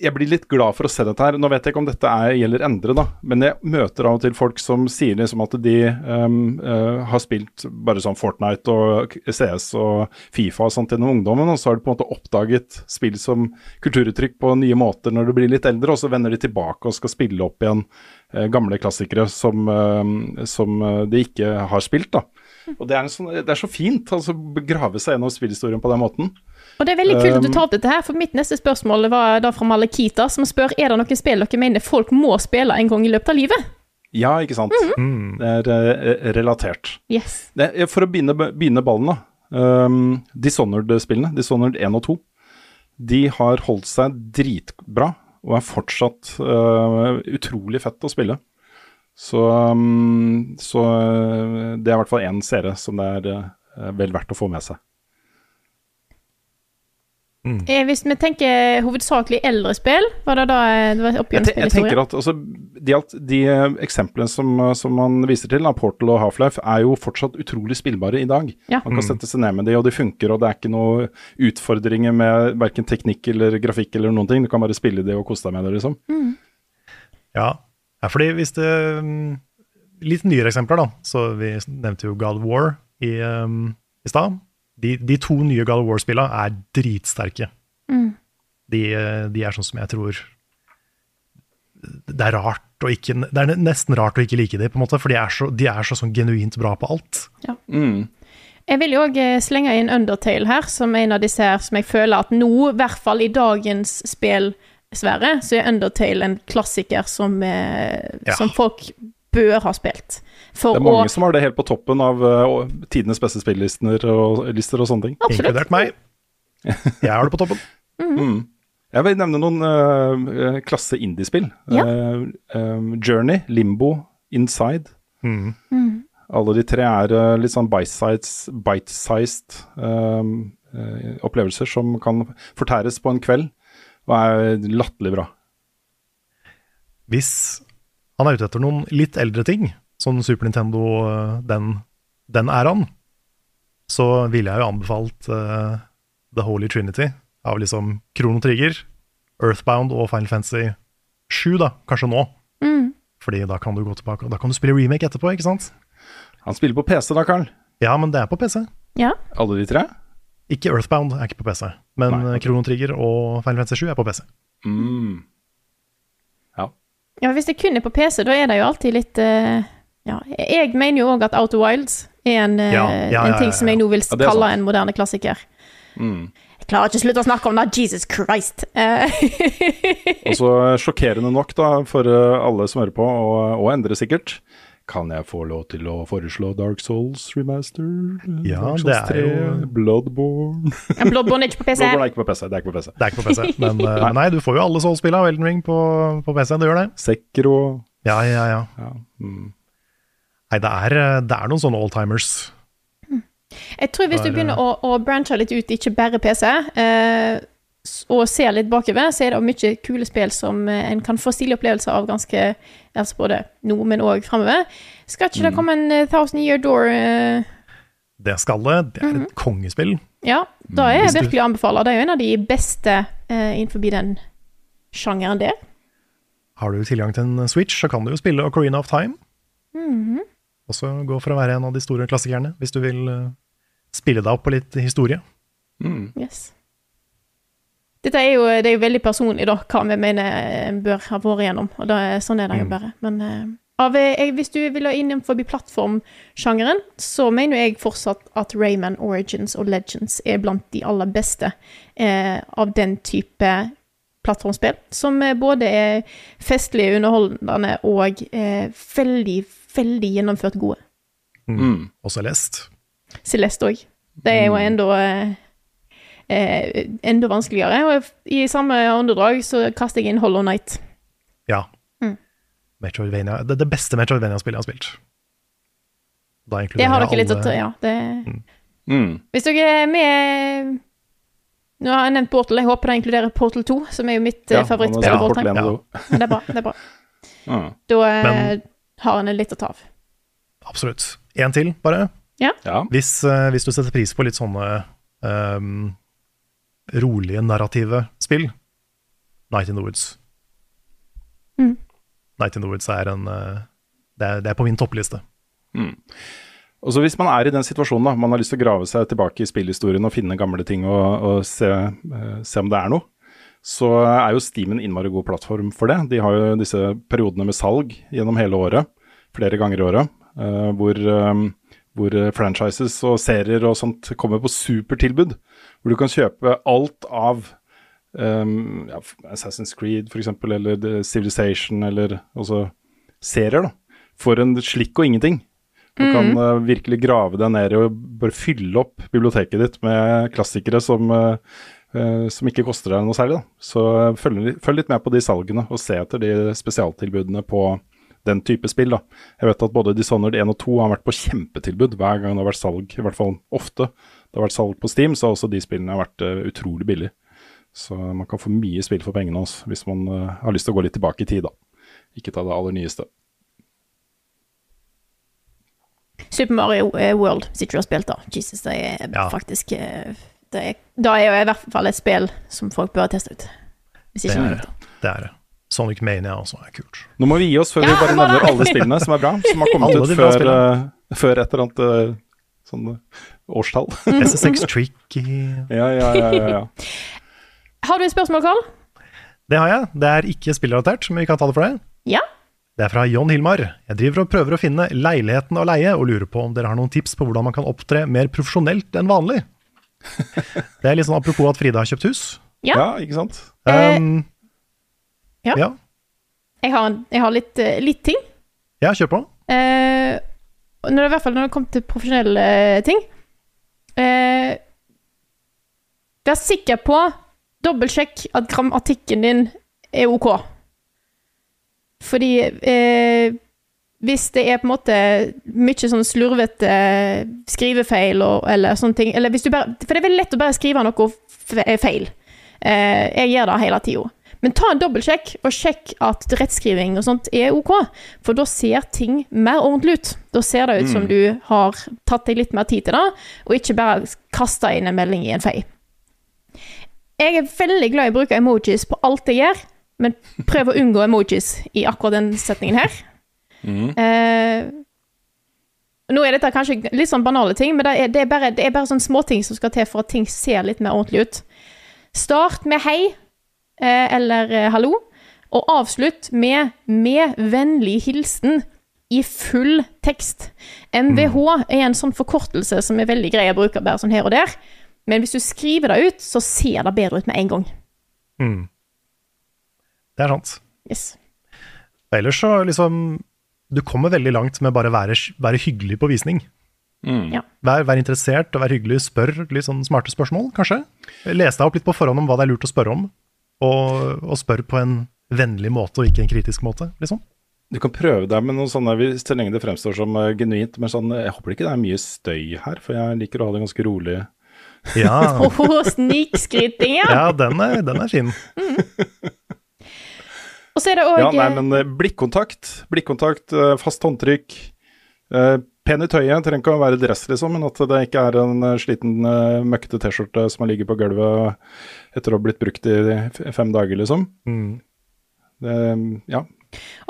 jeg blir litt glad for å se dette her. Nå vet jeg ikke om dette er, gjelder Endre, da, men jeg møter av og til folk som sier liksom at de um, uh, har spilt bare sånn Fortnite og CS og Fifa og sånt gjennom ungdommen, og så har de på en måte oppdaget spill som kulturuttrykk på nye måter når de blir litt eldre, og så vender de tilbake og skal spille opp igjen uh, gamle klassikere som, uh, som eh, de ikke har spilt. da. Og det er, sånn, det er så fint altså grave seg gjennom spillhistorien på den måten. Og det er veldig kult at du Um, tar opp dette her, for mitt neste spørsmål var da fra Malekita, som spør er det noen spill dere mener folk må spille en gang i løpet av livet. Ja, ikke sant. Mm. Det er eh, relatert. Yes. Det, er- for å begynne, begynne ballen, da. Um, Dishonored-spillene, Dishonored 1 og 2, de har holdt seg dritbra og er fortsatt uh, utrolig fett å spille. Så, um, så uh, det er i hvert fall én serie som det er uh, vel verdt å få med seg. Eh, Hvis vi tenker hovedsakelig eldre spill, var det da eh, det var opp Jeg, tenker at altså, de, de eh, eksemplene som, som man viser til, da, Portal og Half-Life, er jo fortsatt utrolig spillbare i dag. Ja. Man kan sette seg ned med de, og de funker, og det er ikke noen utfordringer med verken teknikk eller grafikk eller noen ting. Du kan bare spille det og kose deg med det, liksom. Ja. ja, fordi hvis det um, Litt nyere eksempler, da. Så vi nevnte jo God War i, um, i stad. De, de to nye God of War-spillene er dritsterke. De, eh, de er sånn som jeg tror Det er rart å ikke Det er nesten rart å ikke like dem, på en måte, for de er så, de er så sånn genuint bra på alt. Mm. Jeg vil jo òg slenge inn Undertale her, som en av disse her som jeg føler at nå, i hvert fall i dagens spill, Sverre, så er Undertale en klassiker som, eh, Ja. som folk bør ha spilt. For Det er mange å som har det helt på toppen av uh, tidenes beste spillister og, lister og sånne ting. Absolutt. Inkludert meg. Jeg har det på toppen. Mm. Jeg vil nevne noen uh, klasse indiespill. Ja. Uh, um, Journey, Limbo, Inside. Mm. Alle de tre er uh, litt sånn bite-sized bite-sized, eh, eh, opplevelser som kan fortæres på en kveld, og er latterlig bra. Hvis han er ute etter noen litt eldre ting, sånn Super Nintendo, eh, den, den æraen, så ville jeg jo anbefalt uh, The Holy Trinity av liksom Krono Trigger, Earthbound og Final Fantasy 7, da, kanskje nå. Mm. Fordi da kan du gå tilbake, og da kan du spille remake etterpå, ikke sant? Han spiller på PC da, Carl. Ja, men det er på PC. Ja. Alle de tre? Ikke Earthbound er ikke på PC, men Nei, eh, Trigger og Final Fantasy 7 er på PC. Mm. ja, hvis det kun er på PC, da er det jo alltid litt eh, Ja, jeg mener jo òg at Outer Wilds er en, eh, Ja, ja, ja, en ting som jeg nå vil Ja, kalle en moderne klassiker. Mm. Jeg klarer ikke å slutte å snakke om det, Jesus Christ! Eh, Og så sjokkerende nok da, for eh, alle som hører på, og, og endre sikkert, kan jeg få lov til å foreslå Dark Souls remaster? Ja, Dark Souls det er jo- Bloodborne Bloodborne er ikke på PC. Bloodborne er ikke på PC. Det er ikke på PC. Det er ikke på PC, men uh, nei, du får jo alle Souls-spillene av Elden Ring på, på PC, du gjør det. Sekro. Ja, ja, ja. ja. mm. Nei, det er, eh, det er noen sånne oldtimers. Jeg tror hvis du begynner å, å branche litt ut, ikke bare PC, eh, og ser litt bakover, så er det mye kule spill som eh, en kan få stilige opplevelser av ganske altså både nå, men òg framover. Skal ikke det komme en eh, Thousand Year Door eh, Det skal det. Det er et kongespill. Ja, da er jeg virkelig å anbefale. Det er jo en av de beste eh, innenfor den sjangeren der. Har du tilgang til en Switch, så kan du jo spille Ocarina of Time. Mhm. Også gå for å være en av de store klassikerne, hvis du vil eh, spille deg opp på litt historie. Mm. Yes. Dette er jo, det er jo veldig personlig, da, hva vi mener en bør ha vært igjennom. Og da, er- sånn er det jo Mm. bare. Men eh, av, eh, jeg, hvis du vil ha innenfor plattformsjangeren, så mener jeg fortsatt at Rayman Origins og Legends er blant de aller beste eh, av den type plattformspill. Som eh, både er festlig underholdende og eh, veldig, veldig gjennomført gode. Mm. Og Celeste. Celeste òg. Det er jo enda eh, eh, enda vanskeligere. Og i samme åndedrag så kaster jeg inn Hollow Night. Ja. Mm. Metroidvania, det, det beste Metroidvania-spillet jeg har spilt. Da Det har dere litt å ta Ja. Det, Mm. hvis dere er med Nå har jeg nevnt Portal. Jeg håper det inkluderer Portal 2, som er jo mitt Ja, eh, favorittspill. Portal 1 Ja. også. Det er bra. det er bra. Ja. Da eh, Men- har en litt å ta av. Absolutt. En til, bare. ja. Hvis, eh, hvis du setter pris på litt sånne um, rolige, narrative spill, Night in the Woods. Mm. Night in the Woods er en eh, det, er, det er på min toppliste. Mm. Og så Hvis man er i den situasjonen, da, man har lyst til å grave seg tilbake i spillhistorien og finne gamle ting og, og se, eh, se om det er noe, så er jo Steam en innmari god plattform for det. De har jo disse periodene med salg gjennom hele året, flere ganger i året, uh, hvor, eh, hvor eh, franchises og serier og sånt kommer på supertilbud. Hvor du kan kjøpe alt av um, ja, Assassin's Creed f.eks., eller The Civilization, eller også serier, da, for en slikk og ingenting. Du kan uh, virkelig grave deg ned i og bare fylle opp biblioteket ditt med klassikere som, eh, som ikke koster deg noe særlig. Da. Så eh, følg, følg litt med på de salgene, og se etter de spesialtilbudene på den type spill. Da. Jeg vet at både Dishonored 1 og 2 har vært på kjempetilbud hver gang det har vært salg, i hvert fall ofte. Det har vært salg på Steam, så har også de spillene vært uh, utrolig billige. Så man kan få mye spill for pengene også, hvis man uh, har lyst til å gå litt tilbake i tid, da. Ikke ta det aller nyeste. Super Mario eh, World sitter du og spilt, da. Jesus, det er Ja. faktisk eh, det er, Da er jo i hvert fall et spill som folk bør teste ut. Hvis Det er det. Det er det. Sonic Mania også er kult. Nå må vi gi oss før Ja, vi bare nevner alle spillene som er bra, som har kommet ut før, eh, før et eller annet uh, sånn eh, årstall. SSX Tricky ja, ja, ja, ja, ja. Har du et spørsmål, Karl? Det har jeg. Det er ikke spillrelatert, men vi kan ta det for deg. Ja? Det er fra John Hilmar. Jeg driver og prøver å finne leiligheten å leie, og lurer på om dere har noen tips på hvordan man kan opptre mer profesjonelt enn vanlig. Det er litt sånn apropos at Frida har kjøpt hus. Ja. ja, ikke sant? Eh, Um, Ja. Ja, Jeg har, jeg har litt, eh, litt ting. ja kjør på. Eh, når det, I hvert fall når det kommer til profesjonelle eh, ting. Eh, vær sikker på Dobbeltsjekk at grammatikken din er OK. Fordi eh, hvis det er på en måte mye sånn slurvete skrivefeil og, eller sånne ting eller bare, For det er veldig lett å bare skrive noe feil. Eh, jeg gjør det hele tida. Men ta en dobbeltsjekk, og sjekk at rettskriving og sånt er OK. For da ser ting mer ordentlig ut. Da ser det ut som du har tatt deg litt mer tid til det, og ikke bare kasta inn en melding i en fei. Jeg er veldig glad i å bruke emojis på alt jeg gjør, men prøv å unngå emojis i akkurat den setningen her. Eh, nå er dette kanskje litt sånn banale ting, men det er, det er bare, det er bare sånne småting som skal til for at ting ser litt mer ordentlig ut. Start med hei eh, eller eh, hallo, og avslutt med 'med vennlig hilsen' i full tekst. MVH er en sånn forkortelse som er veldig grei å bruke bare sånn her og der, men hvis du skriver det ut, så ser det bedre ut med en gang. Mm. Det er sant. Yes. Ellers så liksom Du kommer veldig langt med bare være, være hyggelig på visning. Mm. Ja. Vær, vær interessert og vær hyggelig. Spør litt sånn smarte spørsmål, kanskje. Les deg opp litt på forhånd om hva det er lurt å spørre om, og, og spør på en vennlig måte og ikke en kritisk måte, liksom. Du kan prøve deg med noe sånne, hvis- så lenge det fremstår som eh, genuint. Men sånn, jeg håper ikke det er mye støy her, for jeg liker å ha det ganske rolig. Ja, Åh, snikskryting, ja! ja den, er, den er fin. Og så er det òg Ja, nei, men eh, blikkontakt, blikkontakt, eh, fast håndtrykk. eh, Pen i tøyet, trenger ikke å være dress, liksom, men at det ikke er en eh, sliten, eh, møkkete T-skjorte som har ligget på gulvet etter å ha blitt brukt i fem dager, liksom. Mm. Det, ja.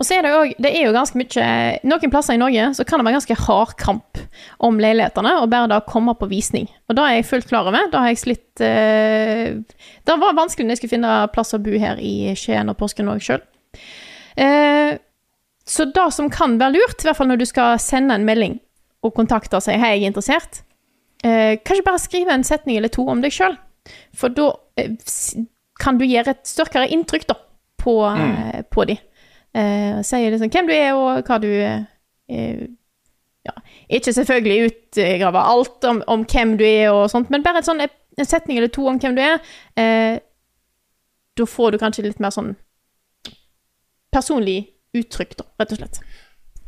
Og så er det, også, det er jo ganske mye Noen plasser i Norge så kan det være ganske hard kamp om leilighetene, og bare da komme på visning. Og da er jeg fullt klar over. Da har jeg slitt eh, Det var vanskelig når jeg skulle finne plass å bo her i Skien og Porsgrunn òg sjøl. Eh, så det som kan være lurt, i hvert fall når du skal sende en melding og kontakte og si 'hei, jeg er interessert', eh, kanskje bare skrive en setning eller to om deg sjøl. For da eh, kan du gjøre et sterkere inntrykk da, på, eh, på de. Eh, sier liksom hvem du er, og hva du eh, ja, Ikke selvfølgelig utgrave alt om, om hvem du er, og sånt, men bare en, sånn, en setning eller to om hvem du er. Eh, da får du kanskje litt mer sånn personlig uttrykk, da, rett og slett.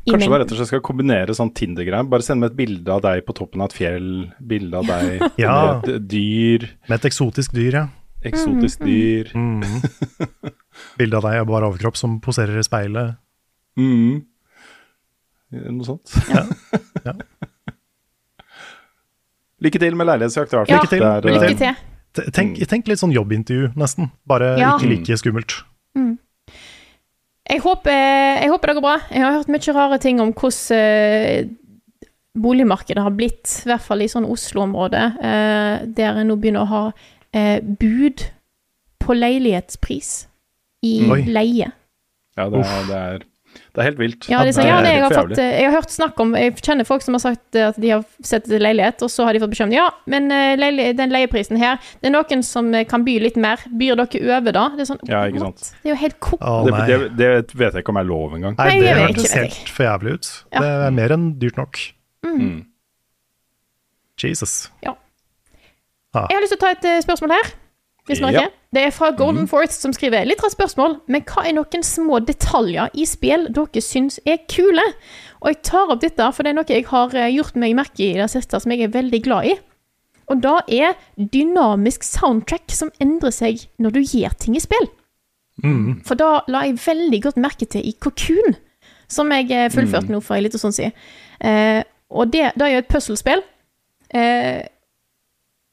Kanskje du rett og slett skal kombinere sånn Tinder-greier. Bare send meg et bilde av deg på toppen av et fjell, bilde av deg Ja. med et dyr, Med et eksotisk dyr, ja. eksotisk dyr. Mm. Bilde av deg i bar overkropp som poserer i speilet. Mm. Noe sånt. Ja. Lykke til med leilighetsjakt, i hvert Ja. Lykke til. Det Lykke til. Tenk, tenk litt sånn jobbintervju, nesten. Bare Ja. ikke like skummelt. Jeg håper, jeg håper det går bra. Jeg har hørt mye rare ting om hvordan eh, boligmarkedet har blitt, i hvert fall i sånn Oslo-området, eh, der en nå begynner å ha eh, bud på leilighetspris i Oi. leie. Ja, det er, det er, det er helt vilt. Ja, det sånn, ja, det, jeg, har fått, eh, jeg har hørt snakk om Jeg kjenner folk som har sagt eh, at de har sett etter leilighet, og så har de fått beskjed om ja, men eh, den leieprisen her Det er noen som kan by litt mer. Byr dere over da? Det er sånn, Ja, ikke sant. Det er jo helt ko... Oh, det, det, det vet jeg ikke om er lov engang. Nei, det hørtes helt for jævlig ut. Ja. Det er mer enn dyrt nok. Mm. Jesus. Jeg har lyst til å ta et spørsmål her. Ja. Det er fra Golden Forest som skriver litt rart spørsmål, men hva er noen små detaljer i spill dere syns er kule? Og jeg tar opp dette, for det er noe jeg har eh, gjort meg merke i det siste, som jeg er veldig glad i. Og da er dynamisk soundtrack som endrer seg når du gjør ting i spill. For da la jeg veldig godt merke til i Cocoon, som jeg fullførte mm. nå for en liten stund siden. Eh, og det, det er jo et puslespill. Eh,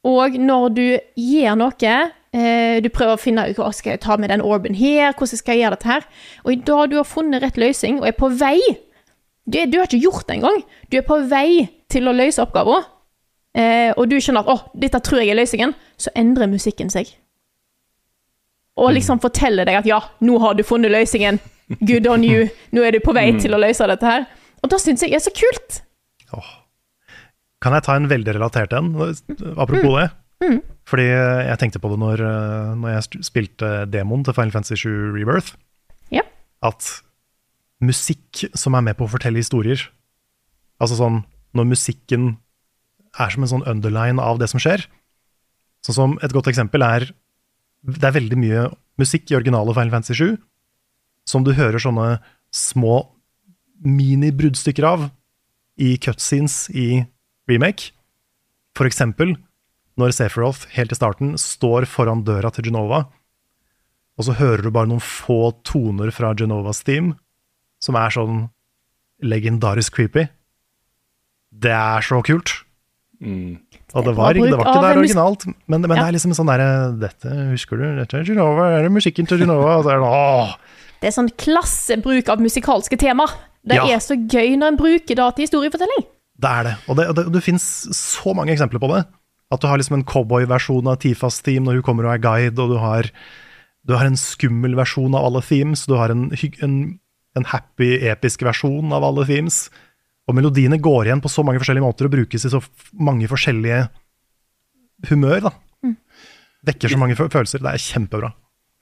og når du gjør noe eh, Du prøver å finne ut hva skal jeg ta med den orben her, hvordan skal jeg gjøre dette her. Og i dag du har funnet rett løsning og er på vei Du, du har ikke gjort det engang. Du er på vei til å løse oppgaven. Eh, og du skjønner at 'å, dette tror jeg er løsningen', så endrer musikken seg. Og liksom forteller deg at 'ja, nå har du funnet løsningen'. Good on you. Nå er du på vei til å løse dette her. Og da syns jeg det er så kult. Kan jeg ta en veldig relatert en, apropos det? Fordi jeg tenkte på det når, eh, når jeg spilte demoen til Final Fantasy 7 Rebirth. at musikk som er med på å fortelle historier Altså sånn når musikken er som en sånn underline av det som skjer. Sånn som Et godt eksempel er Det er veldig mye musikk i originale Final Fantasy 7 som du hører sånne små mini-bruddstykker av i cutscenes i remake. For eksempel når Sephiroth helt i starten står foran døra til Genova, og så hører du bare noen få toner fra Genovas team, som er sånn legendarisk creepy. Det er så kult. Og det var, det var ikke der originalt, men, men det er liksom sånn derre Dette husker du? Dette er Genova, er det musikken til Genova? Og så er det åh! Det er sånn klassebruk av musikalske tema. Det Ja. er så gøy når en bruker det til historiefortelling. Det er det. Og det, og det, og det finnes så mange eksempler på det. At du har liksom en cowboy-versjon av Tifas team når hun kommer og er guide, og du har, du har en skummel versjon av alle themes, du har en, en, en happy, episk versjon av alle themes. Og melodiene går igjen på så mange forskjellige måter og brukes i så mange forskjellige humør. da. Vekker så mange følelser. Det er kjempebra.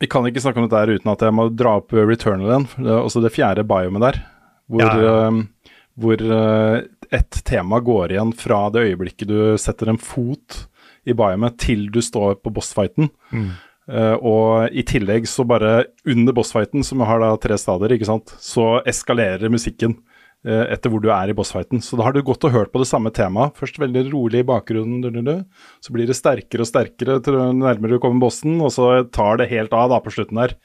Vi kan ikke snakke om dette her uten at jeg må dra opp Returnal igjen. også det fjerde biomet der, hvor, Ja, ja. eh, hvor eh, et tema går igjen fra det øyeblikket du setter en fot i biomet til du står på bossfighten. Eh, og i tillegg så bare under bossfighten, som har da tre stadier, ikke sant, så eskalerer musikken uh, etter hvor du er i bossfighten. Så da har du gått og hørt på det samme temaet. Først veldig rolig i bakgrunnen, du, du, du. så blir det sterkere og sterkere til nærmere du kommer bossen, og så tar det helt av da på slutten der.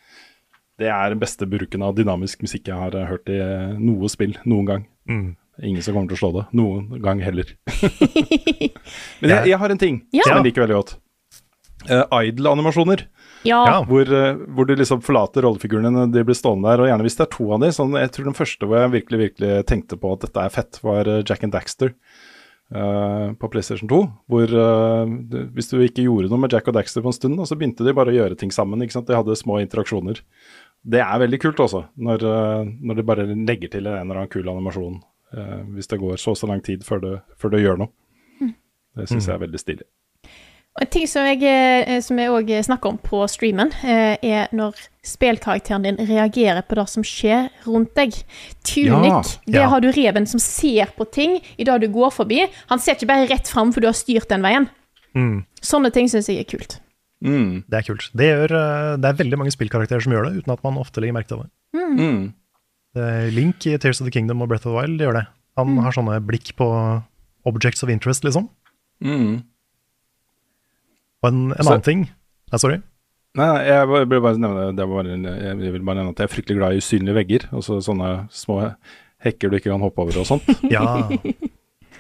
Det er den beste bruken av dynamisk musikk jeg har hørt i eh, noe spill noen gang. Ingen som kommer til å slå det. Noen gang heller. Men jeg, jeg har en ting Ja. som jeg liker veldig godt. Uh, Idle-animasjoner. Ja. Hvor, uh, hvor du liksom forlater rollefigurene, de blir stående der. Og gjerne hvis det er to av dem. Sånn, jeg tror den første hvor jeg virkelig virkelig tenkte på at dette er fett, var eh, Jack and Daxter uh, på PlayStation 2. Hvor eh, du, hvis du ikke gjorde noe med Jack og Daxter på en stund, så begynte de bare å gjøre ting sammen. ikke sant? De hadde små interaksjoner. Det er veldig kult også, når, eh, når de bare legger til en eller annen kul animasjon. Eh, hvis det går så og så lang tid før det, før det gjør noe. Det syns jeg er veldig stilig. Og En ting som jeg, eh, som jeg òg snakker om på streamen, eh, er når spillkarakteren din reagerer på det som skjer rundt deg. Tunic, Ja, der ja. har du reven som ser på ting i det du går forbi. Han ser ikke bare rett fram for du har styrt den veien. Mm. Sånne ting syns jeg er kult. Mm. Det er kult. Det, gjør, eh, det er veldig mange spillkarakterer som gjør det, uten at man ofte legger merke til det. Mm. Det- Link i Tears of the Kingdom og Breath of the Wild gjør det. Han har sånne blikk på objects of interest, liksom. Mm. Og en, en annen ting Nei, sorry. Nei, jeg vil bare nevne det var en, Jeg vil bare nevne at jeg er fryktelig glad i usynlige vegger. Altså sånne små hekker du ikke kan hoppe over og sånt. Ja,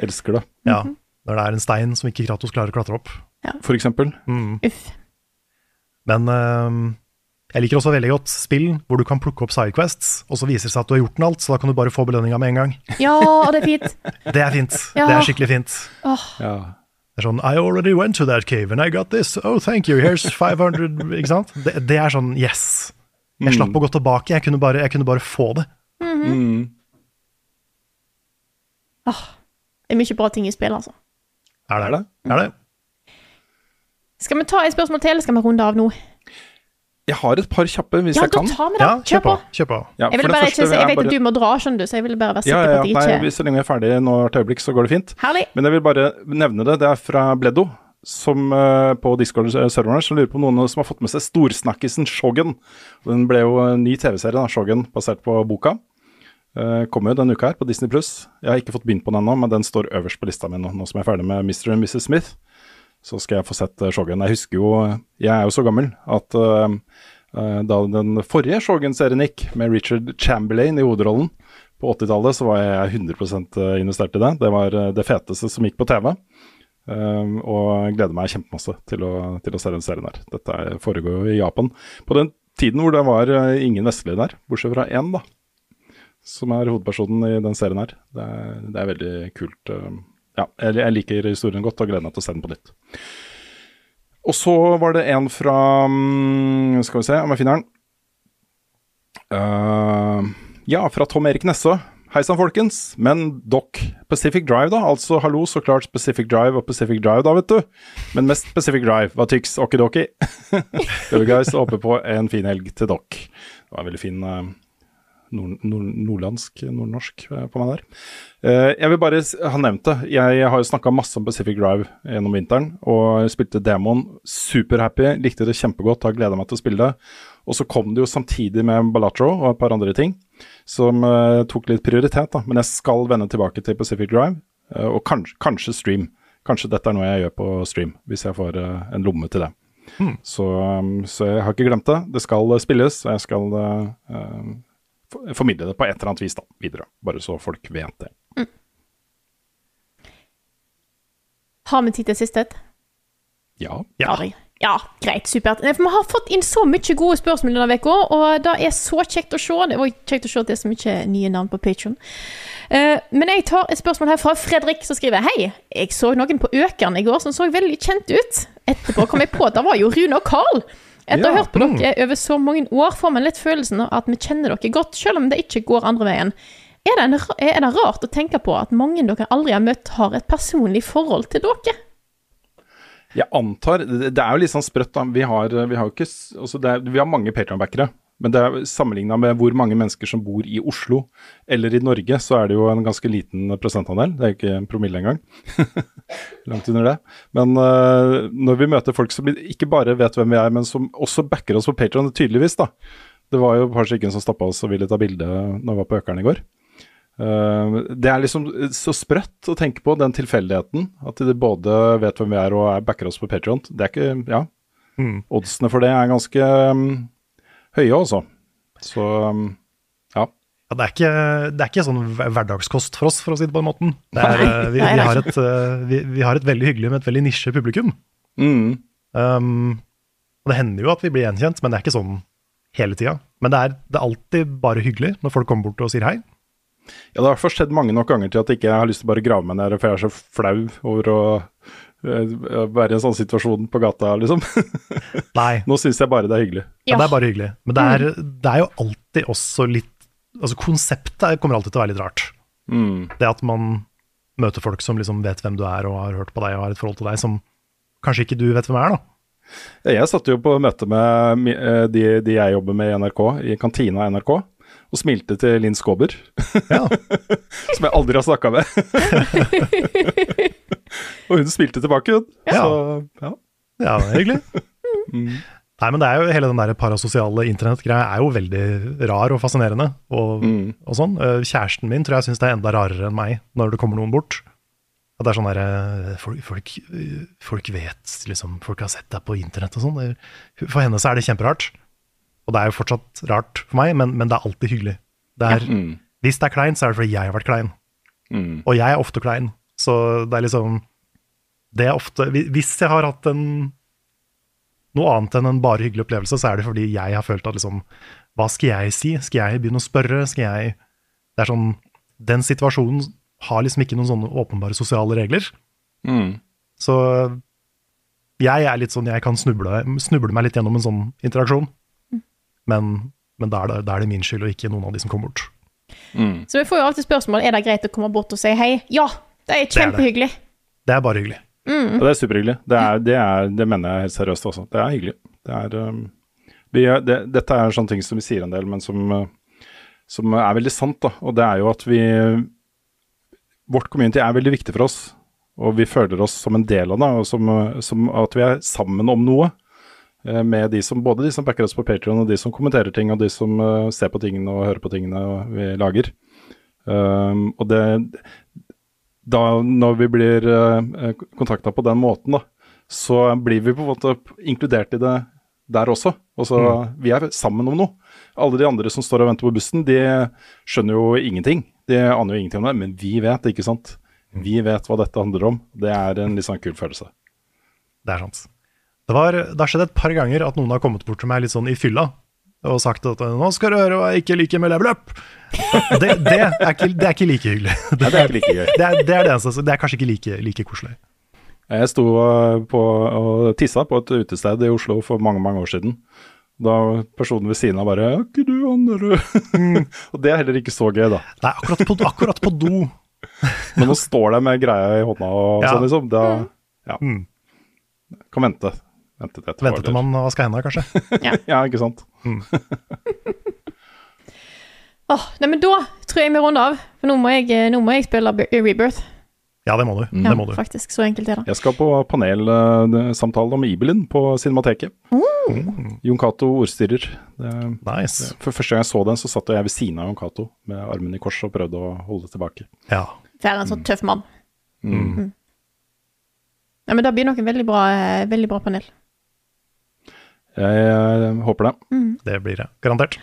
Elsker det, ja. Når det er en stein som ikke Kratos klarer å klatre opp. for eksempel. Mm. Uff. Men øhm, jeg liker også veldig godt spill hvor du kan plukke opp sidequests, og så viser det seg at du har gjort den alt, så da kan du bare få belønninga med en gang. Ja, det er fint. Det er fint. Ja. Det er skikkelig fint. Ja. Det er sånn I already went to that cave and I got this. Oh, thank you. Here's 500 Ikke sant? Det, det er sånn yes. Jeg slapp å gå tilbake. Jeg kunne bare, jeg kunne bare få det. Mm. Det er mye bra ting i spill, altså. Er det? Er det? Skal vi ta et spørsmål til, eller skal vi runde av nå? Jeg har et par kjappe, hvis Ja, jeg da kan. tar vi det. Ja, kjør på. Kjør på. Ja, Jeg, bare første jeg, jeg vet bare- at du må dra, skjønner du, så jeg ville bare være ja, sikker ja, på at jeg ikke nei, Så lenge vi er ferdig nå et øyeblikk, så går det fint. Herlig. Men jeg vil bare nevne det. Det er fra Bleddo, som eh, på Discord-serveren her, som lurer på om noen som har fått med seg storsnakkisen Shogun. Den ble jo en ny TV-serie, da, Shogun, basert på boka. Uh, kommer jo denne uka her på Disney Pluss. Jeg har ikke fått begynt på den ennå, men den står øverst på lista mi nå, nå som jeg er ferdig med Mr. og Mrs. Smith. Så skal jeg få sett eh, Shogun. Jeg husker jo Jeg er jo så gammel at eh, da den forrige Shogun-serien gikk, med Richard Chamberlain i hovedrollen på 80-tallet, så var jeg 100% investert i det. Det var det feteste som gikk på TV. Um, og gleder meg kjempemasse til til å se den serien her. Dette foregår jo i Japan. På den tiden hvor det var ingen vestlige der, bortsett fra én, da. Som er hovedpersonen i den serien her. Det er, det er veldig kult. um, ja, jeg, liker historien godt og gleder meg til å se den på nytt. Og så var det en fra mm, Skal vi se om jeg finner den. Uh, ja, fra Tom Erik Nesse. Hei sann, folkens. Men dokk, Pacific Drive, da? Altså hallo, så klart Pacific Drive og Pacific Drive, da, vet du. Men mest Pacific Drive. Hva tyks okidoki? Love you guys. og Håper på en fin helg til dokk. Det var en veldig fin, uh, nord, nord, nordlandsk, nordnorsk eh, på meg der. Eh, jeg vil bare ha nevnt det. Jeg har jo snakka masse om Pacific Drive gjennom vinteren, og spilte demoen. Superhappy, likte det kjempegodt, har gleda meg til å spille det. Og så kom det jo samtidig med Balatro og et par andre ting som eh, tok litt prioritet, da. Men jeg skal vende tilbake til Pacific Drive, og kanskje, kanskje stream. Kanskje dette er noe jeg gjør på stream, hvis jeg får en lomme til det. Så, um, så jeg har ikke glemt det. Det skal spilles, og jeg skal uh, formidle det på et eller annet vis da, videre. Bare så folk vet det. Har vi tid til siste et? Ja. Ja. Ja, greit, supert. Nei, For Vi har fått inn så mye gode spørsmål denne uka, og det er så kjekt å se. Det var kjekt å se at det er så mye nye navn på Patron. men jeg tar et spørsmål her fra Fredrik, som skriver Hei, jeg så noen på Økeren i går som så veldig kjent ut. Etterpå kom jeg på at det var jo Rune og Carl. Etter å ha hørt på dere over så mange år, får man litt følelsen av at vi kjenner dere godt, selv om det ikke går andre veien. Er det, en, er det rart å tenke på at mange dere aldri har møtt, har et personlig forhold til dere? Jeg antar Det er jo litt sånn sprøtt, da. Vi har, vi har ikke altså er, Vi har mange Patreon-backere. Men det er sammenligna med hvor mange mennesker som bor i Oslo eller i Norge, så er det jo en ganske liten prosentandel. Det er ikke en promille engang. Langt under det. Men uh, når vi møter folk som ikke bare vet hvem vi er, men som også backer oss på Patreon, tydeligvis, da. Det var jo et par stykker som stoppa oss og ville ta bilde når vi var på Økeren i går. Uh, det er liksom så sprøtt å tenke på, den tilfeldigheten. At de både vet hvem vi er og er backer oss på Patreon. Det er ikke Ja. Mm. Oddsene for det er ganske um, høye, altså. Så um, ja. Ja, det, er ikke, det er ikke sånn hverdagskost for oss, for å si det på den måten. Det er, eh, vi, vi, har et, eh, vi, vi har et veldig hyggelig, men et veldig nisje publikum. Mm. Um, og det hender jo at vi blir gjenkjent, men det er ikke sånn hele tida. Men det er, det er alltid bare hyggelig når folk kommer bort og sier hei. Ja, det har i skjedd mange nok ganger til at jeg ikke har lyst til å bare grave meg ned, for jeg er så flau over å være i en sånn situasjon på gata, liksom. Nei, Nå syns jeg bare det er hyggelig. ja. det er bare hyggelig. Men det er, det er jo alltid også litt Altså konseptet kommer alltid til å være litt rart. Mm. Det at man møter folk som liksom vet hvem du er og har hørt på deg og har et forhold til deg, som kanskje ikke du vet hvem er, da. Jeg satt jo på møte med eh, de, de jeg jobber med i NRK, i kantina i NRK, og smilte til Linn Skåber, Ja. som jeg aldri har snakka med. og hun spilte tilbake, hun. Ja. Så ja. Ja, det er hyggelig. Nei, men det er jo hele den der parasosiale internettgreia er jo veldig rar og fascinerende. Og, Mm. og sånn. Eh, Kjæresten min tror jeg syns det er enda rarere enn meg når det kommer noen bort. At det er sånn derre folk, folk, eh, folk vet liksom Folk har sett deg på internett og sånn. For henne så er det kjemperart. Og det er jo fortsatt rart for meg, men, men det er alltid hyggelig. Det er, Mm. Hvis det er kleint, så er det fordi jeg har vært klein. Mm. Og jeg er ofte klein, så det er liksom Det er ofte Hvis jeg har hatt en noe annet enn en bare hyggelig opplevelse, så er det fordi jeg har følt at liksom Hva skal jeg si? Skal jeg begynne å spørre? Skal jeg Det er sånn Den situasjonen har liksom ikke noen sånne åpenbare sosiale regler. Mm. Så jeg er litt sånn Jeg kan snuble, snuble meg litt gjennom en sånn interaksjon. Men, men da, er det, da er det min skyld, og ikke noen av de som kommer bort. Mm. Så vi får jo alltid spørsmål er det greit å komme bort og si hei. Ja, det er kjempehyggelig. det. kjempehyggelig. Det er bare hyggelig. Og det er superhyggelig. Det, er, det, er, det mener jeg helt seriøst også. Det er hyggelig. Det er, um, vi, er- det, dette er sånne ting som vi sier en del, men som, uh, som er veldig sant. da, Og det er jo at vi Vårt community er veldig viktig for oss, og vi føler oss som en del av det, og som, uh, som at vi er sammen om noe. eh, Med de som, både de som backer oss på Patreon og de som kommenterer ting, og de som uh, ser på tingene og hører på tingene vi lager. Um, og det, da når vi blir uh, kontakta på den måten, da, så blir vi på en måte inkludert i det der også. Altså, Vi er sammen om noe. Alle de andre som står og venter på bussen, de skjønner jo ingenting. De aner jo ingenting om det, men vi vet, ikke sant. Vi vet hva dette handler om. Det er en litt sånn kul følelse. Det er sant. Det, var, det har skjedd et par ganger at noen har kommet bort til meg litt sånn i fylla og sagt at 'nå skal du høre hva jeg ikke liker med level up'. Det, det, er, ikke, det er ikke like hyggelig. Det er ikke like gøy. Det er det, er det eneste. Det er kanskje ikke like, like koselig. Jeg sto på, og tissa på et utested i Oslo for mange mange år siden. Da personen ved siden av bare 'Er ikke du han derre?' og det er heller ikke så gøy, da. Nei, akkurat på, akkurat på do. Men nå står de med greia i hånda og Ja. sånn, liksom, da ja. Mm. kan vente. Vente til. Vente til man har vaska hendene, kanskje. Ja, ikke sant. Åh, nei, men da tror jeg vi runder av. For nå må jeg, eh, nå må jeg spille Rebirth. Ja, det må du. Ja, Det må du. faktisk. Så enkelt er det. Jeg skal på panelsamtale om Ibelin på Cinemateket. Jon Cato ordstyrer. Det, Nice. for første gang jeg så den, så satt jeg ved siden av Jon Cato med armen i kors og prøvde å holde det tilbake. Ja. Være en sånn tøff mann. Mm. Ja, men det blir nok en veldig bra, eh, veldig bra panel. Jeg, eh, håper det. Det blir det. Garantert.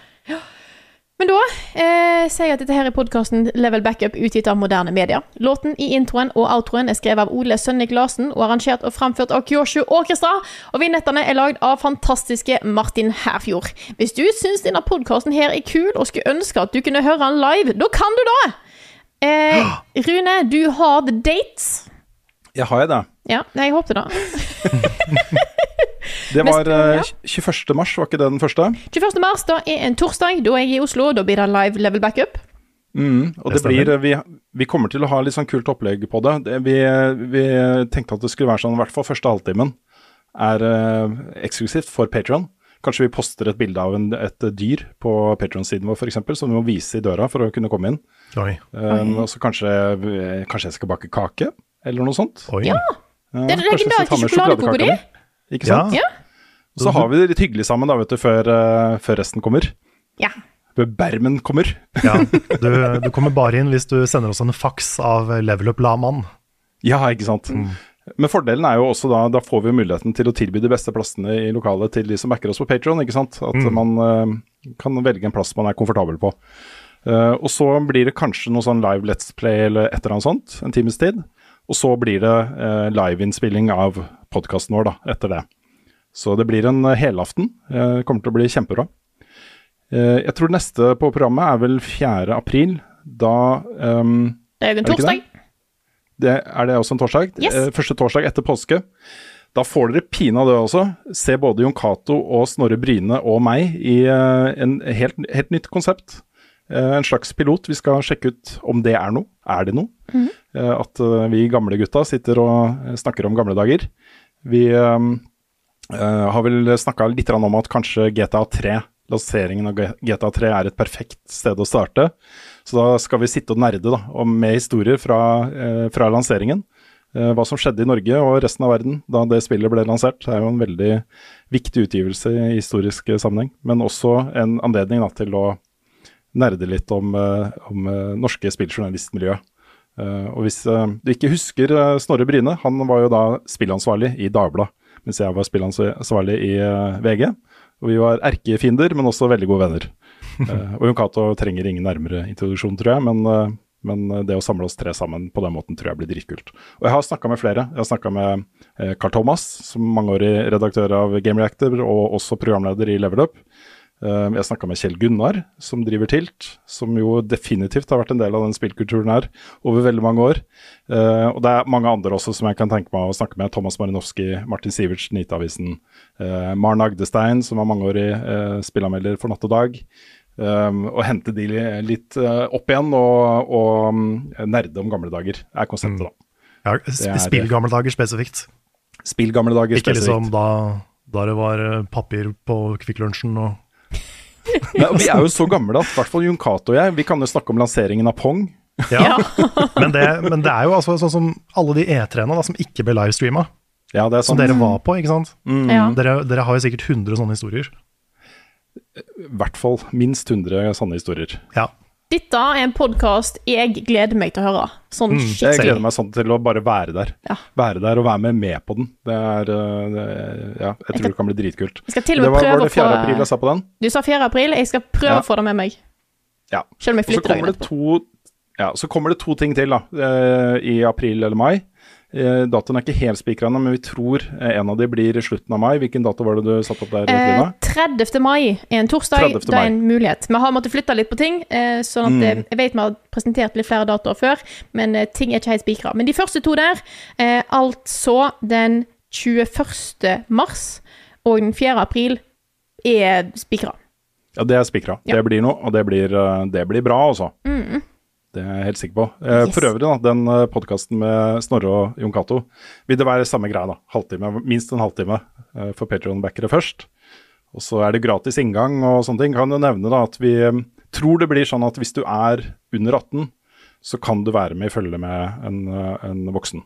Men da eh, sier jeg at dette her er podkasten Level Backup utgitt av moderne medier. Låten i introen og outroen er skrevet av Ole Sønnik Larsen og arrangert og framført av Kyoshu Orkestra. Og vignettene er lagd av fantastiske Martin Herfjord. Hvis du syns denne podkasten her er kul og skulle ønske at du kunne høre den live, da kan du da! Eh, Rune, du har the dates. Ja, har jeg det? Ja, jeg håpte det. Det var Neste ja. eh, 21. mars, var ikke det den første? 21. mars da er en torsdag. Da er jeg i Oslo. Da blir det live Level Backup. Mm, og Det det, blir, vi, vi kommer til å ha litt sånn kult opplegg på det. det vi, vi tenkte at det skulle være sånn, i hvert fall første halvtimen er eh, eksklusivt for Patron. Kanskje vi poster et bilde av en, et dyr på Patron-siden vår f.eks., som vi må vise i døra for å kunne komme inn. Oi. Um, og så kanskje, kanskje jeg skal bake kake, eller noe sånt. Oi. Ja. Det er ta legendariske sjokoladekaka di. Ikke sant? Ja. Og så har vi det litt hyggelig sammen da, vet du, før, eh, før resten kommer. Ja. Før Bermen kommer. Ja. Du, du kommer bare inn hvis du sender oss en faks av Level Up Laman. Ja, ikke sant. Men fordelen er jo også da, da får vi muligheten til å tilby de beste plassene i lokalet til de som backer oss på Patron, ikke sant. At man uh, kan velge en plass man er komfortabel på. Uh, og så blir det kanskje noe sånn live Let's Play eller et eller annet sånt, en times tid. Og så blir det uh, liveinnspilling av podkasten vår da, etter det. Så det blir en eh, helaften. det kommer til å bli kjempebra. Eh, jeg tror neste på programmet er vel 4. april. Da um, Det er jo en torsdag. det det, er det også en torsdag? Yes. Eh, første torsdag etter påske. Da får dere pinadø også se både Jon Cato og Snorre Bryne og meg i uh, en helt, helt nytt konsept. Uh, en slags pilot. Vi skal sjekke ut om det er noe. Er det noe? Eh, at eh, vi gamle gutta sitter og eh, snakker om gamle dager. Vi eh, eh, har vel snakka litt om at kanskje GTA 3, lanseringen av GTA 3 er et perfekt sted å starte. Så da skal vi sitte og nerde da, med historier fra, eh, fra lanseringen. Eh, hva som skjedde i Norge og resten av verden da det spillet ble lansert. Det er jo en veldig viktig utgivelse i historisk eh, sammenheng, men også en anledning da, til å nerde litt om, eh, om eh, norske spilljournalistmiljø. Eh, og hvis eh, du ikke husker eh, Snorre Bryne, han var jo da spillansvarlig i Dagbladet, mens jeg var spillansvarlig i VG. Og vi var erkefiender, men også veldig gode venner. Og Jon Cato trenger ingen nærmere introduksjon, tror jeg, men, men det å samle oss tre sammen på den måten tror jeg blir dritkult. Og jeg har snakka med flere. Jeg har snakka med Carl Thomas, som mangeårig redaktør av Game Reactor og også programleder i Level Up. Eh, Jeg snakka med Kjell Gunnar, som driver Tilt, som jo definitivt har vært en del av den spillkulturen her over veldig mange år. Eh, og det er mange andre også som jeg kan tenke meg å snakke med. Thomas Marinowski, Martin Sivertsen, IT-avisen. Uh, Maren Agdestein, som var mangeårig uh, spillanmelder for Natt og Dag. Og hente de litt eh, opp igjen og, og um, nerde om gamle dager, er konseptet, da. Ja, Det er- sp spill gamle dager spesifikt. Spill gamle dager spesifikt. Ikke liksom da, da det var eh, papir på Kvikk Lunsjen og Nei, og vi er jo så gamle at i hvert fall Jon Cato og jeg, vi kan jo snakke om lanseringen av Pong. Ja. men, det, men det er jo altså sånn som alle de E3-ene som ikke ble livestreama, Ja, det er som dere var på, ikke sant. Ja. Dere, dere har jo sikkert 100 sånne historier. I hvert fall minst 100 sanne historier. Ja. Dette er en podkast jeg gleder meg til å høre. Sånn Jeg gleder meg sånn til å bare være der. Ja. Være der og være med, med på den. Det er øh, det, Ja, jeg tror det kan bli dritkult. Jeg skal Det var, var det 4. april jeg sa på den? Du sa 4. april. Jeg skal prøve Ja. å få det med meg. Ja. Selv om jeg flytter dagen etterpå. ja, så kommer det to ting til da, eh, i april eller mai. Eh, datoen er ikke helt spikra ennå, men vi tror eh, en av de blir i slutten av mai. Hvilken dato var det du satte opp der, Eh, 30. mai er en torsdag. Det er en mulighet. Vi har måttet flytte litt på ting, eh, sånn at Mm. jeg vet vi har presentert litt flere datoer før, men ting er ikke helt spikra. Men de første to der, eh, altså den 21. mars og den 4. april, er spikra. Ja, det er spikra. Ja. Det blir noe, og det blir, det blir bra, altså. Det er jeg helt sikker på. Eh, Yes. For øvrig, da, den podkasten med Snorre og Jon Cato, vil det være samme greia, da. Halvtime, minst en halvtime eh, for Patreon-backere først. Og så er det gratis inngang og sånne ting. Kan jo nevne da at vi eh, tror det blir sånn at hvis du er under 18, så kan du være med i følge med en, eh, en voksen.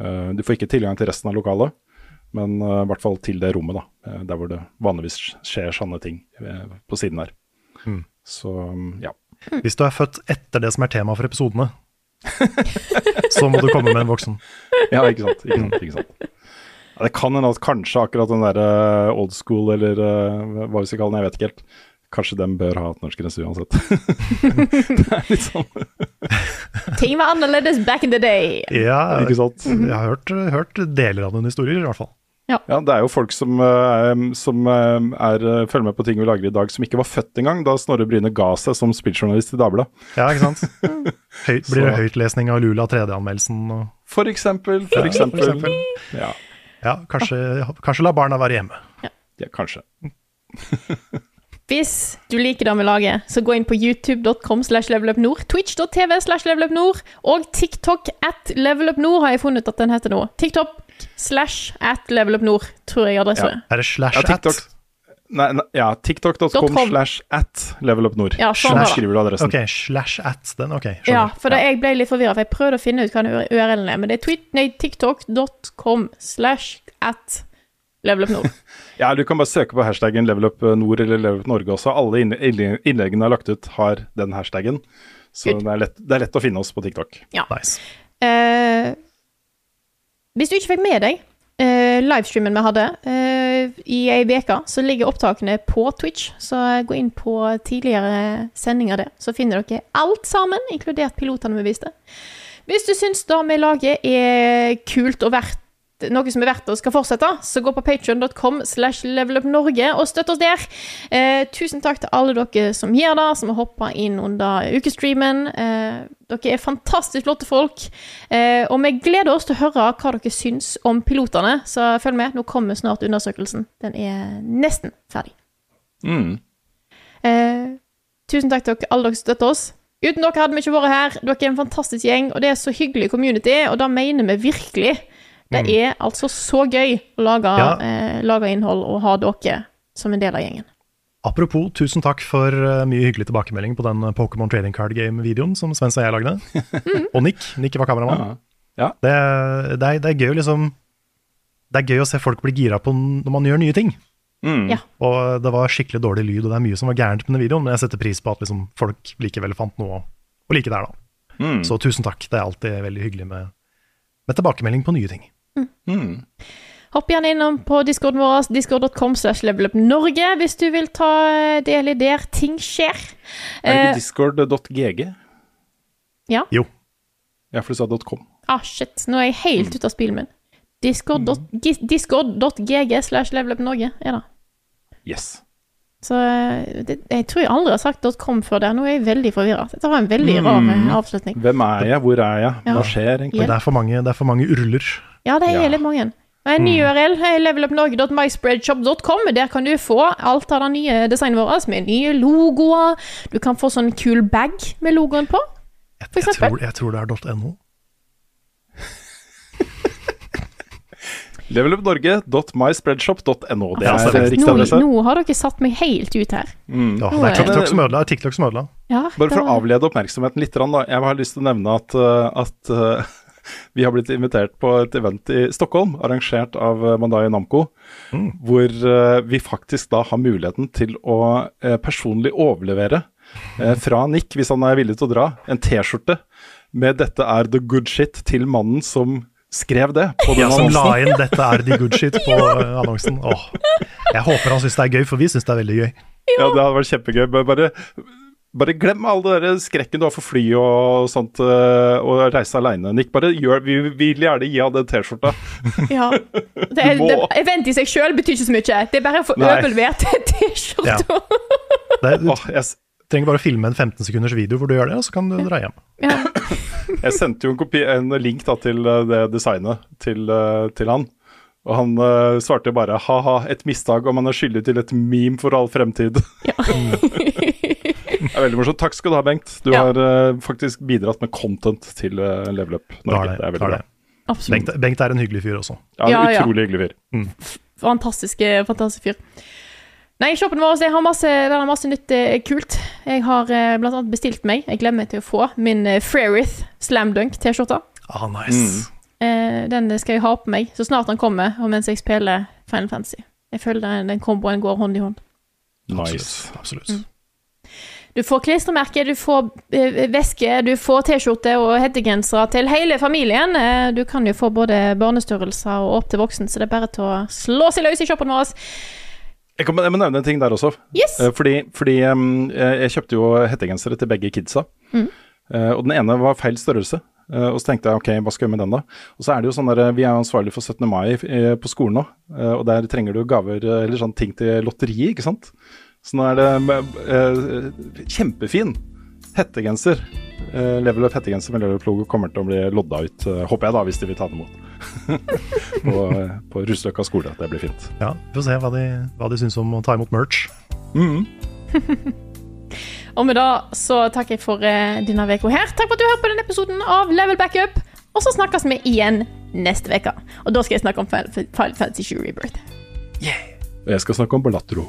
Eh, du får ikke tilgang til resten av lokalet, men eh, i hvert fall til det rommet, da. eh, der hvor det vanligvis skjer sånne ting eh, på siden der. Mm. Så ja. Hvis du er født etter det som er tema for episodene, så må du komme med en voksen. Ja, ikke sant. Ikke sant, ikke sant. Ja, det kan hende at kanskje akkurat den der eh, old school, eller eh, hva vi skal kalle den, jeg vet ikke helt. Kanskje dem bør ha et norsk grense uansett. det er litt sånn, Ting var annerledes back in the day. Ja, ikke sant. jeg har hørt, hørt deler av den historier, i hvert fall. Ja, det er jo folk som, eh, som eh, er, eh, følger med på ting vi lager i dag, som ikke var født engang da Snorre Bryne ga seg som spilljournalist i Dagbladet. Ja, ikke sant? Høy, blir det høytlesning av Lula 3D-anmeldelsen? og- For eksempel, for Ja, eksempel. for eksempel. Ja, Ja, kanskje, kanskje la barna være hjemme. ja, kanskje. Hvis du liker det vi lager, så gå inn på youtube.com slash levelupnord, twitch.tv slash levelupnord, og TikTok at levelupnord har jeg funnet at den heter nå. TikTok slash at levelupnord, tror jeg adresse Ja. er. Det slash Ja, TikTok. at? Nei, nei, ja, tiktok.com slash at levelupnord. Ja, sånn slash skriver du adressen. Ok, slash at den, ok. Skjønner. Ja, for det, jeg ble litt forvirra, for jeg prøvde å finne ut hva URL-en er, men det er tiktok.com slash at levelupnord. Ja, du kan bare søke på hashtaggen Level Up nord eller Level Up Norge også. Alle innleggene jeg har lagt ut, har den hashtaggen. Så det er, lett, det er lett å finne oss på TikTok. Nice. Eh, hvis du ikke fikk med deg eh, livestreamen vi hadde eh, i ei uke, så ligger opptakene på Twitch. Så gå inn på tidligere sendinger der, så finner dere alt sammen, inkludert pilotene vi viste. Hvis du syns det vi lager er kult og verdt noe som er verdt å skal fortsette, så gå på patreon.com slash levelupnorge og støtt oss der. Eh, tusen takk til alle dere som gjør det, som har hoppa inn under ukestreamen. Eh, dere er fantastisk flotte folk. Eh, og vi gleder oss til å høre hva dere syns om pilotene, så følg med. Nå kommer snart undersøkelsen. Den er nesten ferdig. Mm. Eh, tusen takk til dere, alle dere som støtter oss. Uten dere hadde vi ikke vært her. Dere er en fantastisk gjeng, og det er så hyggelig community, og det mener vi virkelig. Det er altså så gøy å lage, Ja. eh, lage innhold og ha dere som en del av gjengen. Apropos, tusen takk for eh, mye hyggelig tilbakemelding på den eh, Pokémon Trading Card Game-videoen som Svens og jeg lagde. og Nick. Nick var kameramann. Ja. Det, det, er, det er gøy å liksom Det er gøy å se folk bli gira på når man gjør nye ting. Mm. Ja. Og det var skikkelig dårlig lyd, og det er mye som var gærent med den videoen, men jeg setter pris på at liksom folk likevel fant noe å, å like der, da. Mm. Så tusen takk. Det er alltid veldig hyggelig med, med tilbakemelding på nye ting. Mm. Hopp gjerne innom på discorden vår, discord.com slash levelupnorge, hvis du vil ta eh, del i der ting skjer. Er det Eh, ikke discord.gg? ja. Jo. Ja, for du sa .com. Ah, shit. Nå er jeg helt ute av spillet min. Discord.gg discord slash levelupnorge er det. Yes. Så eh, det, jeg tror jeg aldri har sagt .com før der. Nå er jeg veldig forvirra. Dette var en veldig Mm. rar mm. avslutning. Hvem er jeg? Hvor er jeg? Hva skjer egentlig? Det er for mange, det er for mange urler. Ja, det er Ja. litt mange. Og En ny URL er levelupnorge.myspreadshop.com. Der kan du få alt av det nye designet vårt, med nye logoer. Du kan få sånn kul bag med logoen på. Jeg, For jeg, tror, jeg tror det er .no. Levelupnorge.myspreadshop.no. Det er altså, eh, riktig Nå, adresse. nå har dere satt meg helt ut her. Mm. Ja, det er- TikTok som ødela. TikTok som ødela. Ja, Bare det for å avlede oppmerksomheten litt, da. Jeg har lyst til å nevne at, uh, at uh, vi har blitt invitert på et event i Stockholm, arrangert av Mandai Namco. Namco, hvor uh, vi faktisk da har muligheten til å uh, personlig overlevere fra Nick, hvis han er villig til å dra, en T-skjorte med 'Dette er the good shit' til mannen som skrev det på den Ja, som la inn 'dette er the good shit' på eh, annonsen. Åh. Jeg håper han syns det er gøy, for vi syns det er veldig gøy. Ja, det hadde vært kjempegøy. Bare, bare, glem all der skrekken du har for fly og sånt, uh, og reise aleine. Nick, bare gjør Vi vi vil gjerne gi av den T-skjorta. Ja. Det, er- det, event i seg sjøl betyr ikke så mye. Det er bare å få Nei. overlevert T-skjorta. Ja. du trenger bare å filme en 15 sekunders video hvor du gjør det, og så kan du dra hjem. Ja. jeg sendte jo en, kopi, en link da, til uh, det designet til, uh, til han. Og han uh, svarte bare ha-ha, et mistak om han er skyldig til et meme for all fremtid. Ja. det er veldig morsomt. Takk skal du ha, Bengt. Du Ja. har uh, faktisk bidratt med content til uh, Level Up Norge. det, Det er veldig bra. Bengt, Bengt er en hyggelig fyr også. Ja, Ja, ja. Utrolig hyggelig fyr. Mm. fantastisk fyr. Nei, shoppen vår det har masse, den har masse nytt eh, kult. Jeg har eh, blant annet bestilt meg, jeg glemmer til å få, min eh, Frerith Slam Dunk-T-skjorte. Ah, nice. Eh, den skal jeg ha på meg så snart den kommer, og mens jeg spiller Final Fantasy. Jeg føler den, den komboen går hånd i hånd. Nice. Absolutt. Mm. Du får klistremerke, du får eh, veske, du får T-skjorte og hettegensere til hele familien. Eh, du kan jo få både barnestørrelser og opp til voksen, så det er bare til å slå seg løs i shoppen vår. Jeg, kan, jeg må nevne en ting der også. Yes! Eh, Fordi, fordi jeg kjøpte jo hettegensere til begge kidsa. Mm. Og den ene var feil størrelse. Og så tenkte jeg ok, hva skal jeg gjøre med den da? Og så er det jo sånn der, Vi er jo ansvarlig for 17. mai på skolen nå, og der trenger du gaver eller sånn ting til lotteriet, ikke sant. Så nå er det eh, kjempefin hettegenser. Eh, level up hettegenser med level up logo kommer til å bli lodda ut, eh, håper jeg da, hvis de vil ta den imot. på eh, på Rustløkka skole. Det blir fint. Ja, Vi får se hva de, hva de syns om å ta imot merch. Og med det så takker jeg for eh, denne uka her. Takk for at du hørte på denne episoden av Level Backup. Og så snakkes vi igjen neste uke. Og da skal jeg snakke om Final Shoe Fantasy 7 Rebirth. Og jeg skal snakke om Balatro.